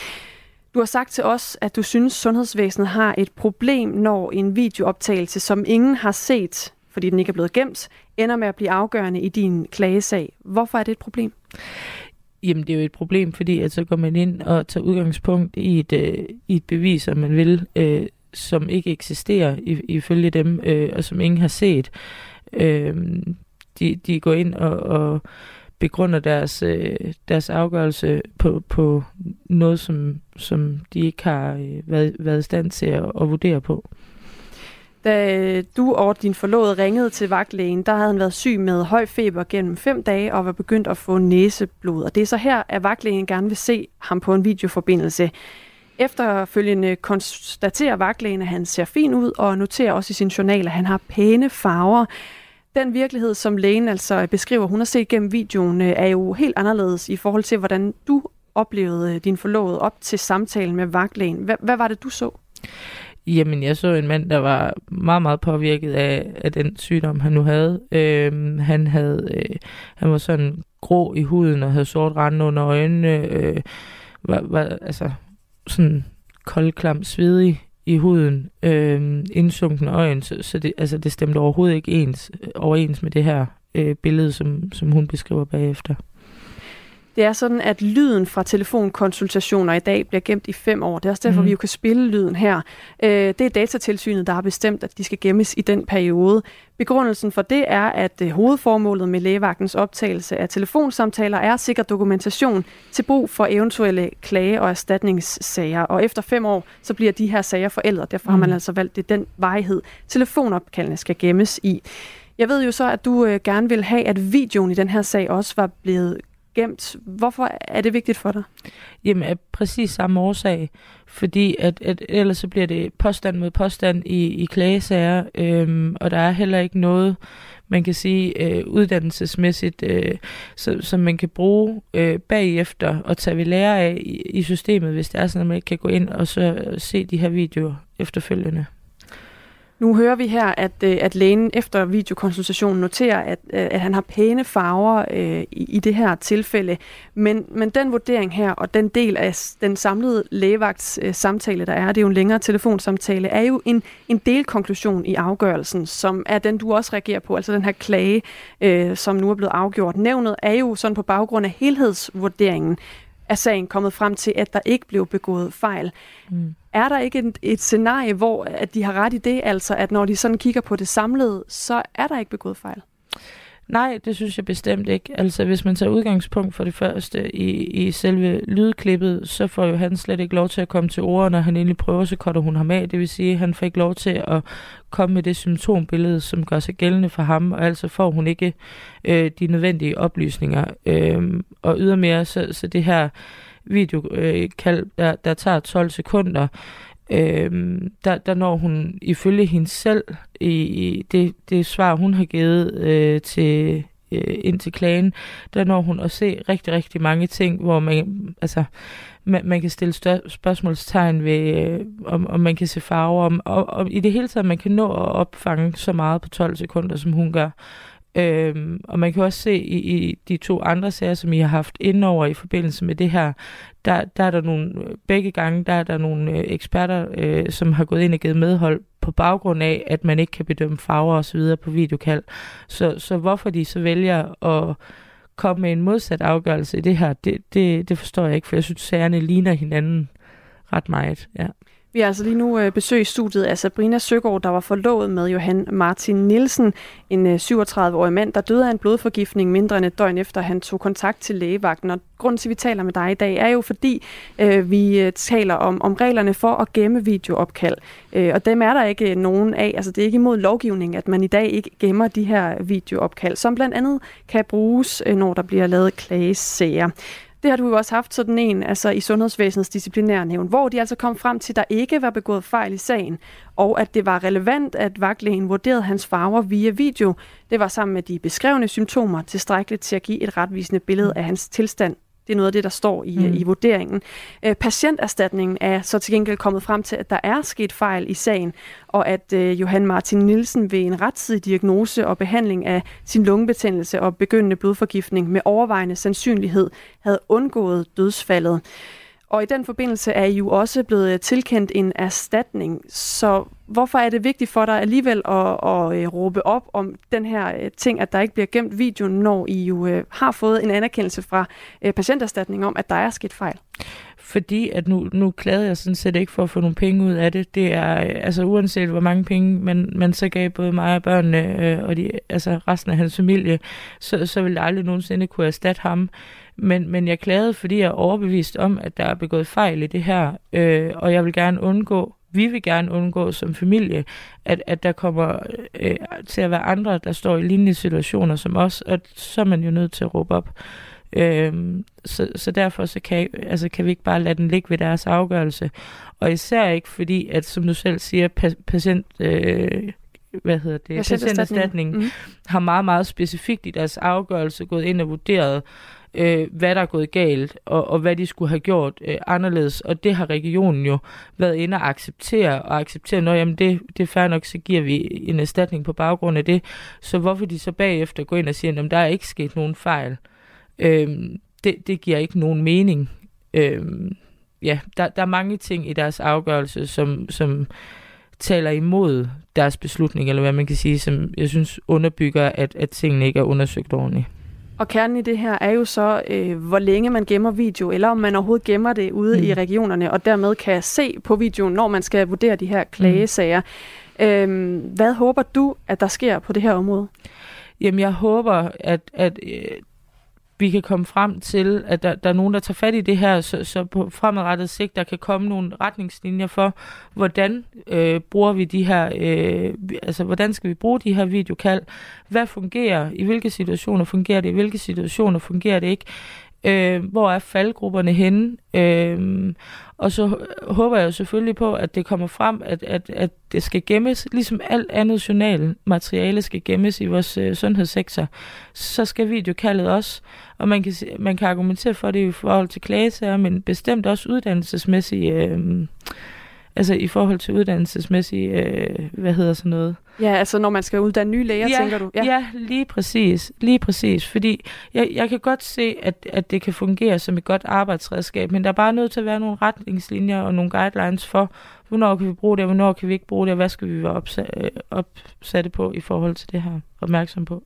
Du har sagt til os, at du synes, sundhedsvæsenet har et problem, når en videooptagelse, som ingen har set, fordi den ikke er blevet gemt, ender med at blive afgørende i din klagesag. Hvorfor er det et problem? Jamen, det er jo et problem, fordi at så går man ind og tager udgangspunkt i et, øh, i et bevis, som man vil, øh, som ikke eksisterer ifølge dem, øh, og som ingen har set. Øh, de, de går ind og, og begrunder deres, øh, deres afgørelse på, på noget, som, som de ikke har øh, været, været i stand til at, at vurdere på. Da øh, du og din forlovede ringede til vagtlægen, der havde han været syg med høj feber gennem fem dage og var begyndt at få næseblod. Og det er så her, at vagtlægen gerne vil se ham på en videoforbindelse. Efterfølgende konstaterer vagtlægen, at han ser fin ud og noterer også i sin journal, at han har pæne farver. Den virkelighed, som lægen altså beskriver, hun har set gennem videoen, øh, er jo helt anderledes i forhold til, hvordan du oplevede øh, din forlovede op til samtalen med vagtlægen. Hvad, hvad var det, du så? Jamen, jeg så en mand, der var meget, meget påvirket af, af den sygdom, han nu havde. Øhm, han havde, øh, han var sådan grå i huden og havde sort rand under øjnene. Øh, var, var, altså sådan koldklam, svedig i huden, øh, indsunken øjen, så, så det, altså, det stemte overhovedet ikke ens, øh, overens med det her øh, billede, som, som hun beskriver bagefter. Det er sådan, at lyden fra telefonkonsultationer i dag bliver gemt i fem år. Det er også derfor, mm. vi jo kan spille lyden her. Øh, det er datatilsynet, der har bestemt, at de skal gemmes i den periode. Begrundelsen for det er, at øh, hovedformålet med lægevagtens optagelse af telefonsamtaler er sikker dokumentation til brug for eventuelle klage- og erstatningssager. Og efter fem år, så bliver de her sager forældre. Derfor har man mm. altså valgt, det den vejhed, telefonopkaldene skal gemmes i. Jeg ved jo så, at du øh, gerne vil have, at videoen i den her sag også var blevet gemt. Hvorfor er det vigtigt for dig? Jamen af præcis samme årsag. Fordi at, at ellers så bliver det påstand mod påstand i, i klagesager, øhm, og der er heller ikke noget, man kan sige øh, uddannelsesmæssigt, øh, så, som man kan bruge øh, bagefter og tage ved lære af i, i systemet, hvis det er sådan, at man ikke kan gå ind og så se de her videoer efterfølgende. Nu hører vi her, at, øh, at lægen efter videokonsultationen noterer, at, øh, at han har pæne farver øh, i, i det her tilfælde. Men, men den vurdering her, og den del af den samlede lægevagts øh, samtale, der er, det er jo en længere telefonsamtale, er jo en, en delkonklusion i afgørelsen, som er den, du også reagerer på, altså den her klage, øh, som nu er blevet afgjort. Nævnet er jo sådan på baggrund af helhedsvurderingen er sagen kommet frem til, at der ikke blev begået fejl. Mm. Er der ikke et, et scenarie, hvor at de har ret i det, altså at når de sådan kigger på det samlede, så er der ikke begået fejl? Nej, det synes jeg bestemt ikke. Altså, hvis man tager udgangspunkt for det første i, i selve lydklippet, så får jo han slet ikke lov til at komme til ord, når han egentlig prøver, så cutter hun ham af. Det vil sige, at han får ikke lov til at komme med det symptombillede, som gør sig gældende for ham, og altså får hun ikke øh, de nødvendige oplysninger. Øh, og ydermere, så, så det her videokald, der, der tager 12 sekunder, øh, der, der når hun ifølge hende selv i, i det, det svar, hun har givet øh, til øh, ind til klagen, der når hun at se rigtig, rigtig mange ting, hvor man, altså, man, man kan stille stør- spørgsmålstegn ved, øh, om, om man kan se farver, om, og, og i det hele taget, man kan nå at opfange så meget på 12 sekunder, som hun gør. Øhm, og man kan også se i, i de to andre sager, som I har haft indover i forbindelse med det her, der, der er der nogle, begge gange, der er der nogle øh, eksperter, øh, som har gået ind og givet medhold på baggrund af, at man ikke kan bedømme farver og så videre på videokald. Så, så hvorfor de så vælger at komme med en modsat afgørelse i det her, det, det, det forstår jeg ikke, for jeg synes, sagerne ligner hinanden ret meget. Ja. Vi har altså lige nu øh, besøg i studiet af Sabrina Søgaard, der var forlovet med Johan Martin Nielsen, en øh, 37-årig mand, der døde af en blodforgiftning mindre end et døgn efter, han tog kontakt til lægevagten. Og grunden til, at vi taler med dig i dag, er jo fordi, øh, vi øh, taler om, om reglerne for at gemme videoopkald. Øh, og dem er der ikke nogen af. Altså det er ikke imod lovgivning, at man i dag ikke gemmer de her videoopkald, som blandt andet kan bruges, når der bliver lavet klagesager. Det har du jo også haft sådan en altså i Sundhedsvæsenets disciplinærnævn, hvor de altså kom frem til, at der ikke var begået fejl i sagen, og at det var relevant, at vagtlægen vurderede hans farver via video. Det var sammen med de beskrevne symptomer tilstrækkeligt til at give et retvisende billede af hans tilstand det er noget af det, der står i, mm. i vurderingen. Øh, patienterstatningen er så til gengæld kommet frem til, at der er sket fejl i sagen, og at øh, Johan Martin Nielsen ved en rettidig diagnose og behandling af sin lungebetændelse og begyndende blodforgiftning med overvejende sandsynlighed havde undgået dødsfaldet. Og i den forbindelse er I jo også blevet øh, tilkendt en erstatning. Så hvorfor er det vigtigt for dig alligevel at, at, øh, råbe op om den her øh, ting, at der ikke bliver gemt video, når I jo har fået en anerkendelse fra patienterstatning om, at der er sket fejl? Fordi at nu, nu klagede jeg sådan set ikke for at få nogle penge ud af det. Det er, altså uanset hvor mange penge man, man så gav både mig og børnene øh, og de, altså resten af hans familie, så, så ville jeg aldrig nogensinde kunne erstatte ham. Men, men jeg klagede, fordi jeg er overbevist om, at der er begået fejl i det her, øh, og jeg vil gerne undgå, vi vil gerne undgå som familie, at, at der kommer øh, til at være andre, der står i lignende situationer som os, og så er man jo nødt til at råbe op. Øhm, så, så derfor så kan, altså kan vi ikke bare lade den ligge ved deres afgørelse. Og især ikke fordi, at som du selv siger, patient... Øh, hvad hedder det, patienterstatning mm. har meget, meget specifikt i deres afgørelse gået ind og vurderet, øh, hvad der er gået galt, og, og hvad de skulle have gjort øh, anderledes. Og det har regionen jo været inde og acceptere, og acceptere, når jamen det, det er fair nok, så giver vi en erstatning på baggrund af det. Så hvorfor de så bagefter går ind og siger, at der er ikke sket nogen fejl, øh, det, det giver ikke nogen mening. Øh, ja, der, der er mange ting i deres afgørelse, som, som taler imod deres beslutning, eller hvad man kan sige, som jeg synes underbygger, at, at tingene ikke er undersøgt ordentligt. Og kernen i det her er jo så, øh, hvor længe man gemmer video, eller om man overhovedet gemmer det ude mm. i regionerne, og dermed kan se på videoen, når man skal vurdere de her klagesager. Mm. Øhm, hvad håber du, at der sker på det her område? Jamen, jeg håber, at, at øh, vi kan komme frem til, at der, der er nogen, der tager fat i det her, så, så på fremadrettet sigt, der kan komme nogle retningslinjer for, hvordan øh, bruger vi de her, øh, altså hvordan skal vi bruge de her videokald, hvad fungerer, i hvilke situationer fungerer det, i hvilke situationer fungerer det ikke, øh, hvor er faldgrupperne henne, øh, og så håber jeg jo selvfølgelig på, at det kommer frem, at, at, at det skal gemmes, ligesom alt andet journalmateriale skal gemmes i vores øh, sundhedssektor, så skal videokaldet også. Og man kan, man kan argumentere for det i forhold til klagesager, men bestemt også uddannelsesmæssigt, øh, altså i forhold til uddannelsesmæssigt, øh, hvad hedder sådan noget? Ja, altså når man skal uddanne nye læger, ja, tænker du? Ja. ja, lige præcis. Lige præcis. Fordi jeg, jeg kan godt se, at, at det kan fungere som et godt arbejdsredskab, men der er bare nødt til at være nogle retningslinjer og nogle guidelines for, hvornår kan vi bruge det, og hvornår kan vi ikke bruge det, og hvad skal vi være øh, opsatte på i forhold til det her, opmærksom på.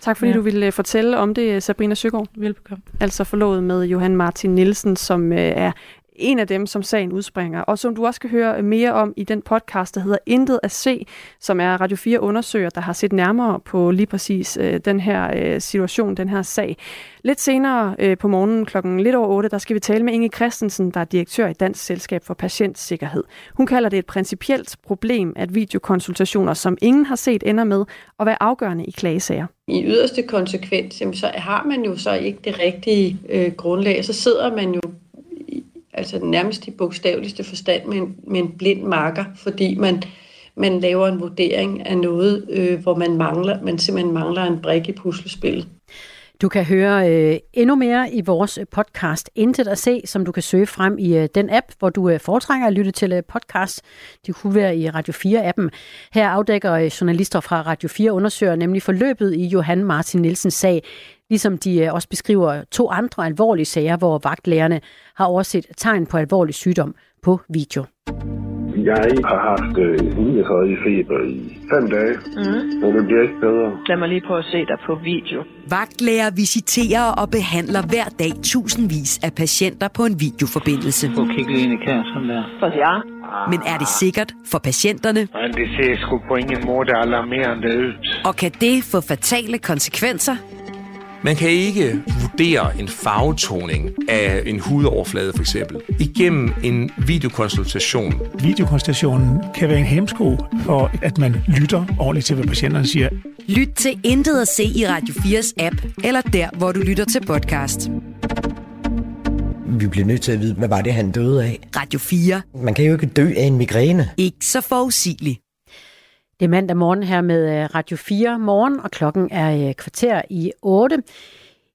Tak fordi ja. du ville øh, fortælle om det, Sabrina Søgaard. Velbekomme. Altså forlovet med Johan Martin Nielsen, som øh, er en af dem, som sagen udspringer, og som du også kan høre mere om i den podcast, der hedder Intet at se, som er Radio 4 undersøger, der har set nærmere på lige præcis øh, den her øh, situation, den her sag. Lidt senere øh, på morgenen klokken lidt over 8, der skal vi tale med Inge Christensen, der er direktør i Dansk Selskab for Patientsikkerhed. Hun kalder det et principielt problem, at videokonsultationer, som ingen har set, ender med at være afgørende i klagesager. I yderste konsekvens, så har man jo så ikke det rigtige øh, grundlag, så sidder man jo altså nærmest i bogstaveligste forstand med en, med en blind marker, fordi man, man laver en vurdering af noget, øh, hvor man mangler, man simpelthen mangler en brik i puslespillet. Du kan høre øh, endnu mere i vores podcast Intet at se, som du kan søge frem i øh, den app, hvor du øh, foretrækker at lytte til øh, podcast. Det kunne være i Radio 4-appen. Her afdækker øh, journalister fra Radio 4 undersøger nemlig forløbet i Johan Martin Nielsens sag, ligesom de øh, også beskriver to andre alvorlige sager, hvor vagtlægerne har overset tegn på alvorlig sygdom på video. Jeg har haft øh, hundehøje feber i fem dage, mm. men det bliver ikke bedre. Lad mig lige prøve at se dig på video. Vagtlæger visiterer og behandler hver dag tusindvis af patienter på en videoforbindelse. Kigge lige ind i kassen der. Ja. Men er det sikkert for patienterne? Men det ser sgu på ingen måde alarmerende ud. Og kan det få fatale konsekvenser? Man kan ikke vurdere en farvetoning af en hudoverflade for eksempel igennem en videokonsultation. Videokonsultationen kan være en hemsko for, at man lytter ordentligt til, hvad patienterne siger. Lyt til Intet at se i Radio 4's app, eller der, hvor du lytter til podcast. Vi bliver nødt til at vide, hvad var det, han døde af? Radio 4. Man kan jo ikke dø af en migræne. Ikke så forudsigeligt. Det er mandag morgen her med øh, Radio 4 morgen, og klokken er øh, kvarter i 8.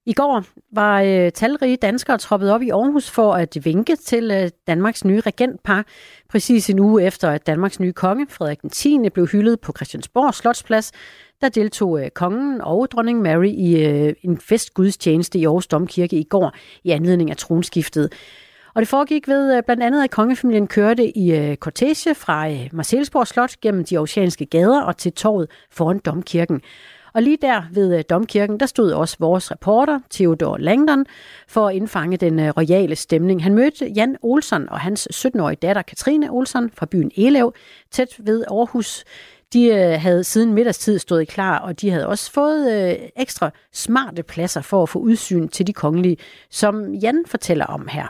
I går var øh, talrige danskere troppet op i Aarhus for at vinke til øh, Danmarks nye regentpar. Præcis en uge efter, at Danmarks nye konge, Frederik den 10., blev hyldet på Christiansborg Slotsplads, der deltog øh, kongen og dronning Mary i øh, en festgudstjeneste i Aarhus Domkirke i går i anledning af tronskiftet. Og det foregik ved øh, blandt andet, at kongefamilien kørte i øh, kortege fra øh, Marcelsborg Slot gennem de oceanske gader og til torvet foran Domkirken. Og lige der ved Domkirken, der stod også vores reporter, Theodor Langdon, for at indfange den royale stemning. Han mødte Jan Olsen og hans 17-årige datter Katrine Olsen fra byen Elev, tæt ved Aarhus. De havde siden middagstid stået klar, og de havde også fået øh, ekstra smarte pladser for at få udsyn til de kongelige, som Jan fortæller om her.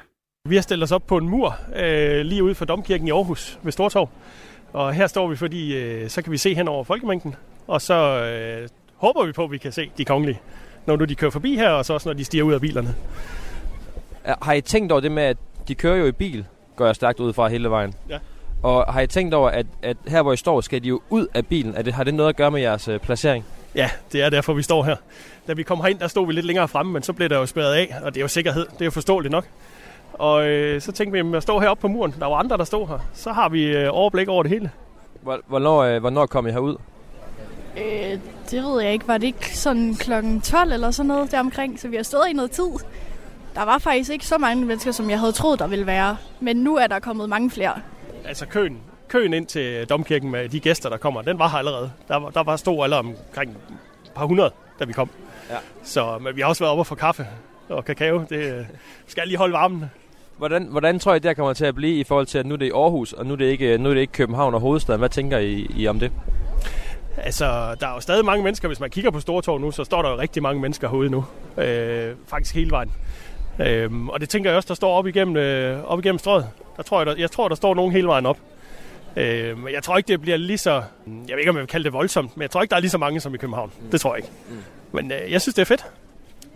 Vi har stillet os op på en mur øh, lige ude for Domkirken i Aarhus ved Stortorv. Og her står vi, fordi øh, så kan vi se hen over folkemængden, og så øh, håber vi på, at vi kan se de kongelige, når nu de kører forbi her, og så også når de stiger ud af bilerne. Har I tænkt over det med, at de kører jo i bil, går jeg stærkt ud fra hele vejen? Ja. Og har I tænkt over, at, at her hvor I står, skal de jo ud af bilen? Er det, har det noget at gøre med jeres øh, placering? Ja, det er derfor, vi står her. Da vi kom herind, der stod vi lidt længere fremme, men så blev der jo spærret af, og det er jo sikkerhed. Det er jo forståeligt nok. Og øh, så tænkte vi, at stå heroppe på muren. Der var andre, der stod her. Så har vi øh, overblik over det hele. Hvornår, øh, hvornår kom I herud? Øh, det ved jeg ikke. Var det ikke sådan klokken 12 eller sådan noget deromkring? Så vi har stået i noget tid. Der var faktisk ikke så mange mennesker, som jeg havde troet, der ville være. Men nu er der kommet mange flere. Altså køen, køen ind til domkirken med de gæster, der kommer, den var her allerede. Der, var, der var stor alle omkring et par hundrede, da vi kom. Ja. Så men vi har også været oppe og få kaffe og kakao. Det øh, skal lige holde varmen. Hvordan, hvordan tror I, det her kommer til at blive i forhold til, at nu er det i Aarhus, og nu er det ikke, nu er det ikke København og hovedstaden? Hvad tænker I, I om det? Altså, der er jo stadig mange mennesker. Hvis man kigger på Stortorv nu, så står der jo rigtig mange mennesker herude nu. Øh, faktisk hele vejen. Øh, og det tænker jeg også, der står op igennem, øh, op igennem strøget. Der tror jeg, der, jeg tror, der står nogen hele vejen op. Øh, men jeg tror ikke, det bliver lige så... Jeg ved ikke, om jeg vil kalde det voldsomt, men jeg tror ikke, der er lige så mange som i København. Det tror jeg ikke. Mm. Men øh, jeg synes, det er fedt.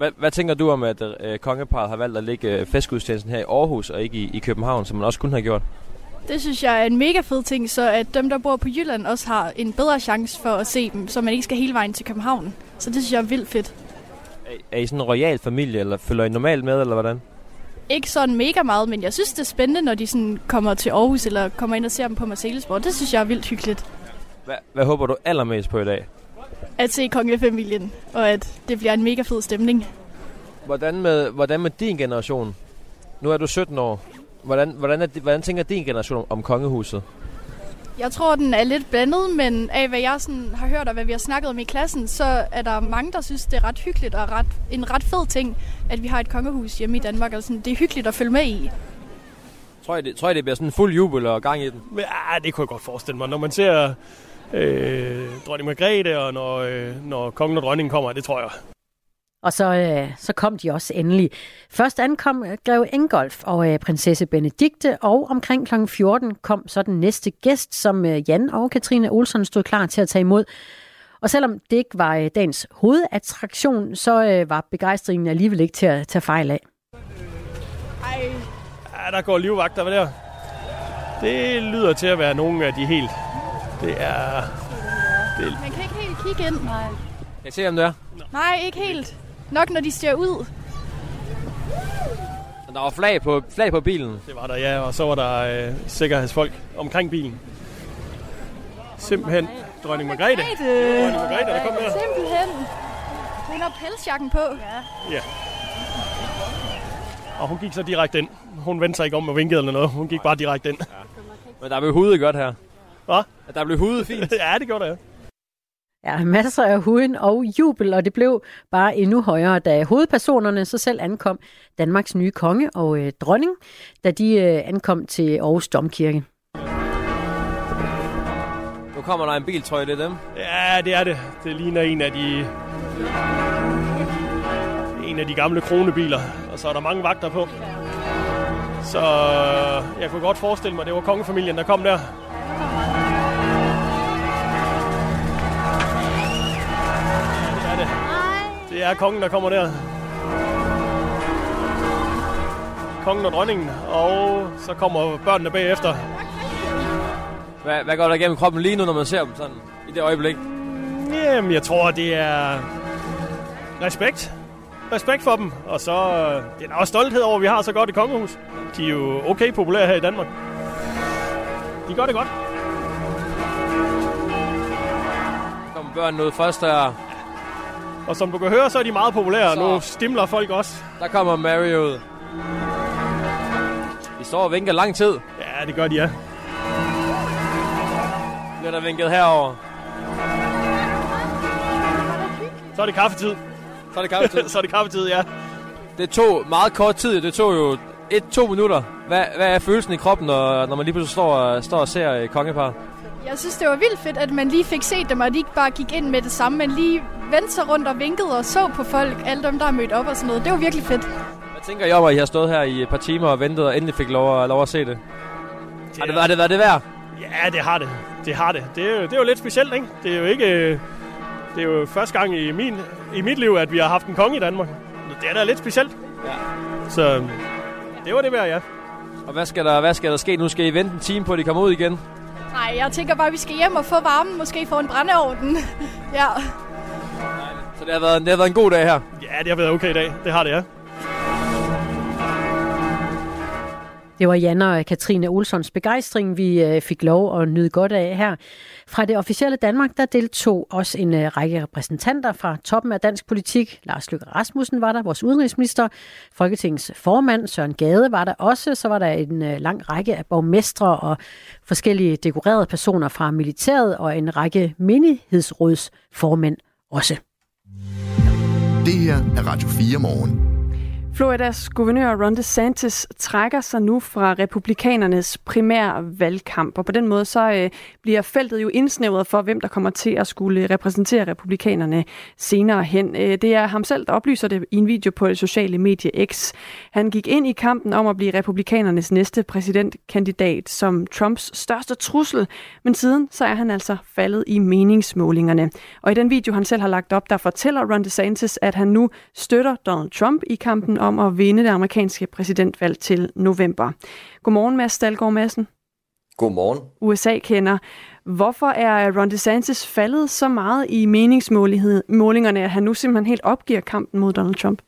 Hvad, hvad tænker du om, at øh, kongeparet har valgt at lægge øh, festgudstjenesten her i Aarhus og ikke i, i København, som man også kunne have gjort? Det synes jeg er en mega fed ting, så at dem, der bor på Jylland, også har en bedre chance for at se dem, så man ikke skal hele vejen til København. Så det synes jeg er vildt fedt. Er, er I sådan en royal familie, eller følger I normalt med, eller hvordan? Ikke sådan mega meget, men jeg synes, det er spændende, når de sådan kommer til Aarhus, eller kommer ind og ser dem på Marcellesborg. Det synes jeg er vildt hyggeligt. Hvad, hvad håber du allermest på i dag? At se kongefamilien, og at det bliver en mega fed stemning. Hvordan med, hvordan med din generation? Nu er du 17 år. Hvordan, hvordan, er, hvordan tænker din generation om kongehuset? Jeg tror, den er lidt blandet, men af hvad jeg sådan har hørt og hvad vi har snakket om i klassen, så er der mange, der synes, det er ret hyggeligt og ret, en ret fed ting, at vi har et kongehus hjemme i Danmark. Og sådan, det er hyggeligt at følge med i. Tror I, det, tror I, det bliver sådan en fuld jubel og gang i den? Ja, det kunne jeg godt forestille mig. Når man ser øh, dronning Margrethe og når, øh, når kongen og dronningen kommer, det tror jeg. Og så, øh, så kom de også endelig. Først ankom greve Ingolf og øh, prinsesse Benedikte, og omkring kl. 14 kom så den næste gæst, som øh, Jan og Katrine Olsen stod klar til at tage imod. Og selvom det ikke var øh, dagens hovedattraktion, så øh, var begejstringen alligevel ikke til at tage fejl af. Ej. Der går livvagter, hvad der? Det lyder til at være nogle af de helt... Det er... Det... Man kan ikke helt kigge ind. Nej. Jeg ser, om det er. Nej, ikke helt. Nok når de ser ud. Der var flag på, flag på bilen. Det var der, ja. Og så var der øh, sikkerhedsfolk omkring bilen. Simpelthen dronning Margrethe. Dronning Margrethe, der kom der. Simpelthen. Hun har pelsjakken på. Ja. Ja. Og hun gik så direkte ind. Hun vendte sig ikke om og vinkede eller noget. Hun gik bare direkte ind. Ja. Men der blev hudet godt her. Hvad? Der blev hudet fint. ja, det gjorde der, ja. Ja, masser af huden og jubel, og det blev bare endnu højere, da hovedpersonerne så selv ankom Danmarks nye konge og øh, dronning, da de øh, ankom til Aarhus Domkirke. Nu kommer der en bil, tror jeg, det er dem. Ja, det er det. Det ligner en af de... Af de gamle kronebiler. Og så er der mange vagter på. Så jeg kunne godt forestille mig, at det var kongefamilien, der kom der. Ja, det er det. Det er kongen, der kommer der. Kongen og dronningen, og så kommer børnene bagefter. Hvad, hvad går der igennem kroppen lige nu, når man ser dem sådan i det øjeblik? Jamen, jeg tror, det er respekt. Respekt for dem. Og så øh, det er også stolthed over, at vi har så godt et kongehus. De er jo okay populære her i Danmark. De gør det godt. Kommer børnene ud først der. Og som du kan høre, så er de meget populære. Så. Nu stimler folk også. Der kommer Mary ud. De står og vinker lang tid. Ja, det gør de, ja. Bliver der vinket herover. Så er det kaffetid. Så er det kaffetid. så er det kaffetid, ja. Det tog meget kort tid. Det tog jo et-to minutter. Hvad, hvad er følelsen i kroppen, når, når man lige pludselig står, står og ser et kongepar? Jeg synes, det var vildt fedt, at man lige fik set dem, og de ikke bare gik ind med det samme, men lige vendte sig rundt og vinkede og så på folk, alle dem, der er mødt op og sådan noget. Det var virkelig fedt. Hvad tænker I om, at I har stået her i et par timer og ventet og endelig fik lov, lov at se det? det har det været det, været det værd? Ja, det har det. Det har det. Det er, jo, det er jo lidt specielt, ikke? Det er jo ikke... Det er jo første gang i, min, i mit liv, at vi har haft en konge i Danmark. Det er da lidt specielt. Ja. Så det var det værd, ja. Og hvad skal, der, hvad skal der ske? Nu skal I vente en time på, at de kommer ud igen? Nej, jeg tænker bare, at vi skal hjem og få varmen. Måske få en brændeovn. ja. Så det har, været, det har været en god dag her? Ja, det har været okay i dag. Det har det, ja. Det var Jan og Katrine Olsons begejstring, vi øh, fik lov at nyde godt af her. Fra det officielle Danmark, der deltog også en øh, række repræsentanter fra toppen af dansk politik. Lars Løkke Rasmussen var der, vores udenrigsminister. Folketingets formand Søren Gade var der også. Så var der en øh, lang række af borgmestre og forskellige dekorerede personer fra militæret og en række menighedsrådsformænd også. Det her er Radio 4 morgen. Floridas guvernør Ron DeSantis trækker sig nu fra republikanernes primære valgkamp, og på den måde så øh, bliver feltet jo indsnævret for, hvem der kommer til at skulle repræsentere republikanerne senere hen. Øh, det er ham selv, der oplyser det i en video på det sociale medie X. Han gik ind i kampen om at blive republikanernes næste præsidentkandidat som Trumps største trussel, men siden så er han altså faldet i meningsmålingerne. Og i den video, han selv har lagt op, der fortæller Ron DeSantis, at han nu støtter Donald Trump i kampen om at vinde det amerikanske præsidentvalg til november. Godmorgen, Mads Dahlgaard Madsen. Godmorgen. USA-kender. Hvorfor er Ron DeSantis faldet så meget i meningsmålingerne, at han nu simpelthen helt opgiver kampen mod Donald Trump?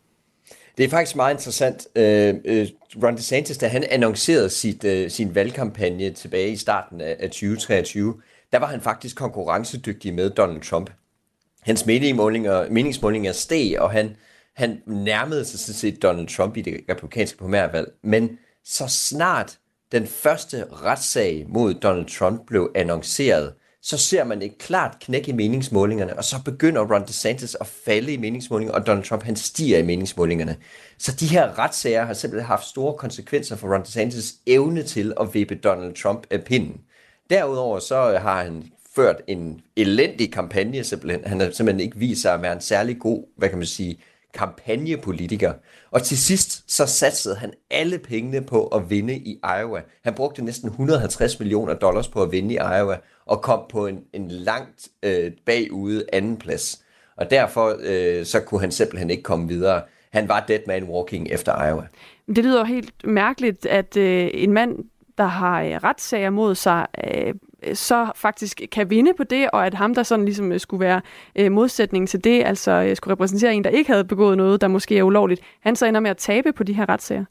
Det er faktisk meget interessant. Uh, Ron DeSantis, da han annoncerede sit, uh, sin valgkampagne tilbage i starten af 2023, der var han faktisk konkurrencedygtig med Donald Trump. Hans meningsmålinger, meningsmålinger steg, og han han nærmede sig sådan set Donald Trump i det republikanske primærvalg, men så snart den første retssag mod Donald Trump blev annonceret, så ser man et klart knæk i meningsmålingerne, og så begynder Ron DeSantis at falde i meningsmålingerne, og Donald Trump han stiger i meningsmålingerne. Så de her retssager har simpelthen haft store konsekvenser for Ron DeSantis evne til at vippe Donald Trump af pinden. Derudover så øh, har han ført en elendig kampagne simpelthen. Han har simpelthen ikke vist sig at være en særlig god, hvad kan man sige, kampagnepolitiker. Og til sidst så satsede han alle pengene på at vinde i Iowa. Han brugte næsten 150 millioner dollars på at vinde i Iowa, og kom på en, en langt øh, bagude anden plads. Og derfor øh, så kunne han simpelthen ikke komme videre. Han var dead man walking efter Iowa. Det lyder helt mærkeligt, at øh, en mand, der har øh, retssager mod sig, øh, Øh, så faktisk kan vinde på det, og at ham, der sådan ligesom øh, skulle være øh, modsætningen til det, altså øh, skulle repræsentere en, der ikke havde begået noget, der måske er ulovligt, han så ender med at tabe på de her retssager.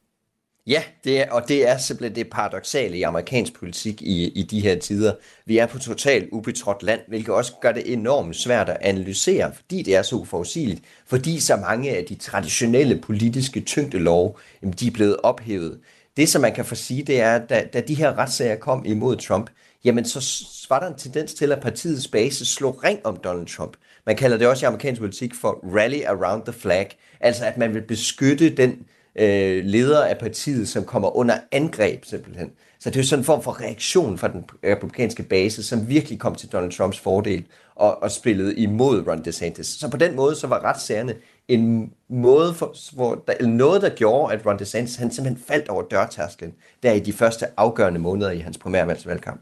Ja, det er, og det er simpelthen det paradoxale i amerikansk politik i, i de her tider. Vi er på totalt ubetrådt land, hvilket også gør det enormt svært at analysere, fordi det er så uforudsigeligt, fordi så mange af de traditionelle politiske tyngdelov, jamen, de er blevet ophævet. Det, som man kan få sige, det er, at da, da de her retssager kom imod Trump, jamen så var der en tendens til, at partiets base slog ring om Donald Trump. Man kalder det også i amerikansk politik for rally around the flag, altså at man vil beskytte den øh, leder af partiet, som kommer under angreb simpelthen. Så det er jo sådan en form for reaktion fra den republikanske base, som virkelig kom til Donald Trumps fordel og, og spillede imod Ron DeSantis. Så på den måde så var retssagerne en måde, for, hvor der, eller noget, der gjorde, at Ron DeSantis han simpelthen faldt over dørtærsklen, der i de første afgørende måneder i hans primærvalgsvalgkamp.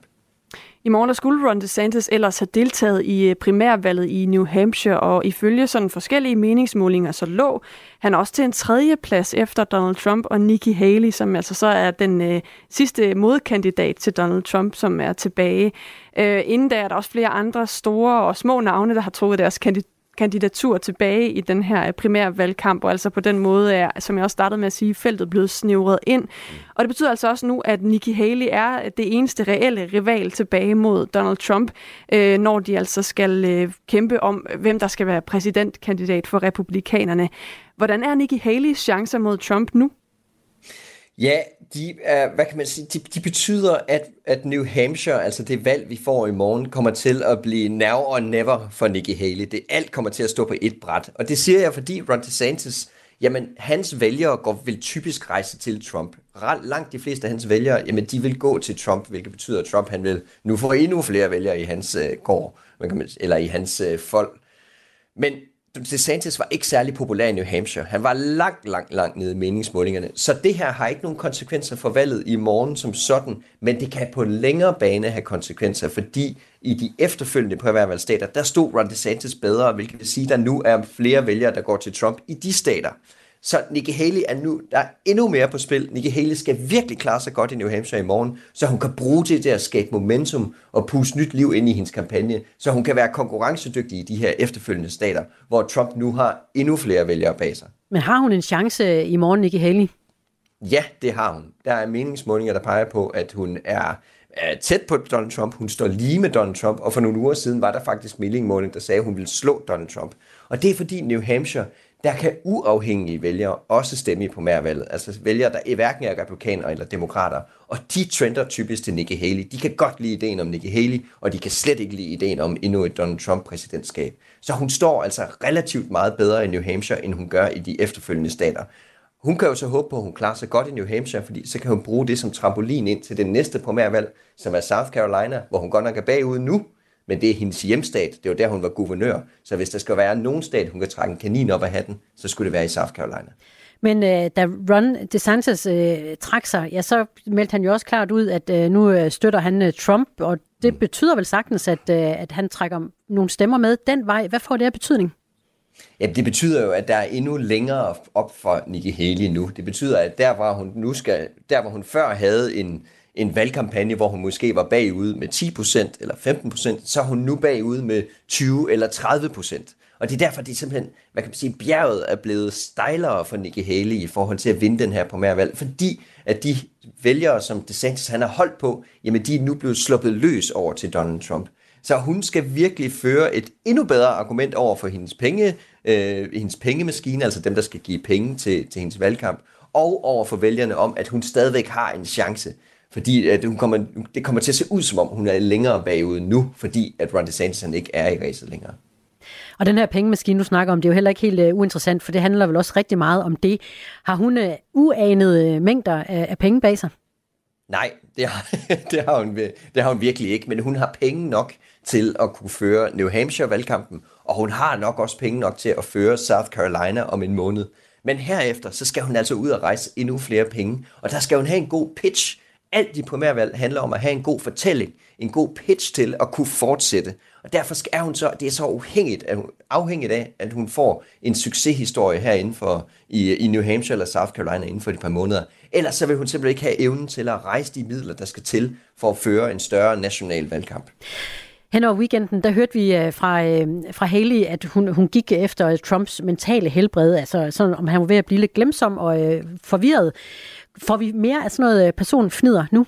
I morgen der skulle Ron DeSantis ellers have deltaget i øh, primærvalget i New Hampshire, og ifølge sådan forskellige meningsmålinger, så lå han også til en tredje plads efter Donald Trump og Nikki Haley, som altså så er den øh, sidste modkandidat til Donald Trump, som er tilbage. Øh, inden da er der også flere andre store og små navne, der har trukket deres kandidat kandidatur tilbage i den her primære valgkamp, og altså på den måde er, som jeg også startede med at sige, feltet blevet snævret ind. Og det betyder altså også nu, at Nikki Haley er det eneste reelle rival tilbage mod Donald Trump, øh, når de altså skal øh, kæmpe om, hvem der skal være præsidentkandidat for republikanerne. Hvordan er Nikki Haleys chancer mod Trump nu? Ja, de, er, hvad kan man sige, de, de betyder, at, at New Hampshire, altså det valg, vi får i morgen, kommer til at blive now or never for Nikki Haley. Det alt kommer til at stå på et bræt. Og det siger jeg, fordi Ron DeSantis, jamen hans vælgere går, vil typisk rejse til Trump. Langt de fleste af hans vælgere, jamen de vil gå til Trump, hvilket betyder, at Trump han vil nu få endnu flere vælgere i hans øh, gård, eller i hans øh, folk. Men DeSantis var ikke særlig populær i New Hampshire. Han var langt, langt, langt nede i meningsmålingerne. Så det her har ikke nogen konsekvenser for valget i morgen som sådan, men det kan på en længere bane have konsekvenser, fordi i de efterfølgende primærvalgstater, der stod Ron DeSantis bedre, hvilket vil sige, at der nu er flere vælgere, der går til Trump i de stater. Så Nikki Haley er nu, der er endnu mere på spil. Nikki Haley skal virkelig klare sig godt i New Hampshire i morgen, så hun kan bruge det til at skabe momentum og puste nyt liv ind i hendes kampagne, så hun kan være konkurrencedygtig i de her efterfølgende stater, hvor Trump nu har endnu flere vælgere bag sig. Men har hun en chance i morgen, Nikki Haley? Ja, det har hun. Der er meningsmålinger, der peger på, at hun er tæt på Donald Trump. Hun står lige med Donald Trump, og for nogle uger siden var der faktisk meningsmåling, der sagde, at hun ville slå Donald Trump. Og det er fordi New Hampshire, der kan uafhængige vælgere også stemme i primærvalget. Altså vælgere, der hverken er republikanere eller demokrater. Og de trender typisk til Nikki Haley. De kan godt lide ideen om Nikki Haley, og de kan slet ikke lide ideen om endnu et Donald Trump-præsidentskab. Så hun står altså relativt meget bedre i New Hampshire, end hun gør i de efterfølgende stater. Hun kan jo så håbe på, at hun klarer sig godt i New Hampshire, fordi så kan hun bruge det som trampolin ind til det næste primærvalg, som er South Carolina, hvor hun godt nok er bagud nu, men det er hendes hjemstat. Det var der, hun var guvernør. Så hvis der skal være nogen stat, hun kan trække en kanin op af hatten, så skulle det være i South Carolina. Men øh, da Ron DeSantis øh, trak sig, ja, så meldte han jo også klart ud, at øh, nu øh, støtter han øh, Trump, og det mm. betyder vel sagtens, at, øh, at han trækker nogle stemmer med den vej. Hvad får det af betydning? Ja, det betyder jo, at der er endnu længere op for Nikki Haley nu. Det betyder, at der, hvor hun nu skal, der, hvor hun før havde en, en valgkampagne, hvor hun måske var bagud med 10% eller 15%, så er hun nu bagud med 20 eller 30%. Og det er derfor, det er simpelthen, hvad kan man sige, bjerget er blevet stejlere for Nikki Haley i forhold til at vinde den her primærvalg, fordi at de vælgere, som DeSantis han har holdt på, jamen de er nu blevet sluppet løs over til Donald Trump. Så hun skal virkelig føre et endnu bedre argument over for hendes, penge, øh, hendes pengemaskine, altså dem, der skal give penge til, til hendes valgkamp, og over for vælgerne om, at hun stadigvæk har en chance. Fordi at hun kommer, det kommer til at se ud, som om hun er længere bagud nu, fordi at Ron DeSantis han ikke er i racet længere. Og den her pengemaskine, du snakker om, det er jo heller ikke helt uh, uinteressant, for det handler vel også rigtig meget om det. Har hun uh, uanede mængder af, af penge bag sig? Nej, det har, det, har hun, det har hun virkelig ikke, men hun har penge nok til at kunne føre New Hampshire-valgkampen, og hun har nok også penge nok til at føre South Carolina om en måned. Men herefter, så skal hun altså ud og rejse endnu flere penge, og der skal hun have en god pitch, alt i primærvalg handler om at have en god fortælling, en god pitch til at kunne fortsætte. Og derfor er hun så, det er så afhængigt, at hun, afhængigt af, at hun får en succeshistorie herinde for, i, i New Hampshire eller South Carolina inden for et par måneder. Ellers så vil hun simpelthen ikke have evnen til at rejse de midler, der skal til for at føre en større national valgkamp. Hen over weekenden, der hørte vi øh, fra, øh, fra Haley, at hun, hun gik efter Trumps mentale helbred, altså sådan, om han var ved at blive lidt glemsom og øh, forvirret. Får vi mere af sådan noget øh, personfnider nu?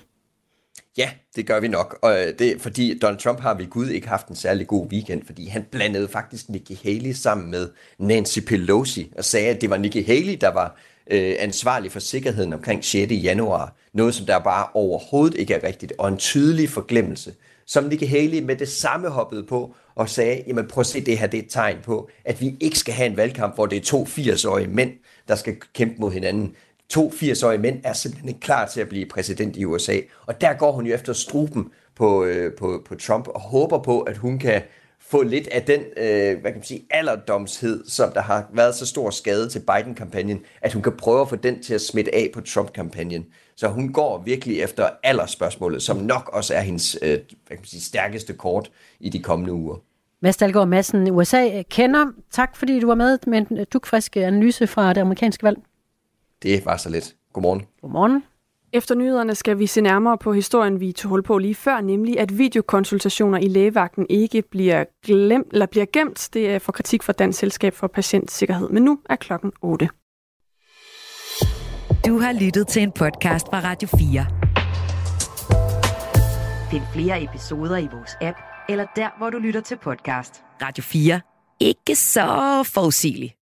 Ja, det gør vi nok. Og øh, det er fordi Donald Trump har ved Gud ikke haft en særlig god weekend, fordi han blandede faktisk Nikki Haley sammen med Nancy Pelosi og sagde, at det var Nikki Haley, der var øh, ansvarlig for sikkerheden omkring 6. januar. Noget, som der bare overhovedet ikke er rigtigt, og en tydelig forglemmelse. Som Nikki Haley med det samme hoppede på og sagde, jamen prøv at se, det her det er et tegn på, at vi ikke skal have en valgkamp, hvor det er to 80-årige mænd, der skal kæmpe mod hinanden to 80-årige mænd er simpelthen ikke klar til at blive præsident i USA. Og der går hun jo efter struben på, øh, på, på Trump og håber på, at hun kan få lidt af den øh, hvad kan man sige, alderdomshed, som der har været så stor skade til Biden-kampagnen, at hun kan prøve at få den til at smitte af på Trump-kampagnen. Så hun går virkelig efter aldersspørgsmålet, som nok også er hendes øh, hvad kan man sige, stærkeste kort i de kommende uger. Mads Dahlgaard Madsen, USA kender. Tak fordi du var med med en dukfrisk analyse fra det amerikanske valg. Det var så lidt. Godmorgen. Godmorgen. Efter nyhederne skal vi se nærmere på historien, vi tog hul på lige før, nemlig at videokonsultationer i lægevagten ikke bliver, glemt, eller bliver gemt. Det er for kritik fra Dansk Selskab for Patientsikkerhed. Men nu er klokken 8. Du har lyttet til en podcast fra Radio 4. Find flere episoder i vores app, eller der, hvor du lytter til podcast. Radio 4. Ikke så forudsigeligt.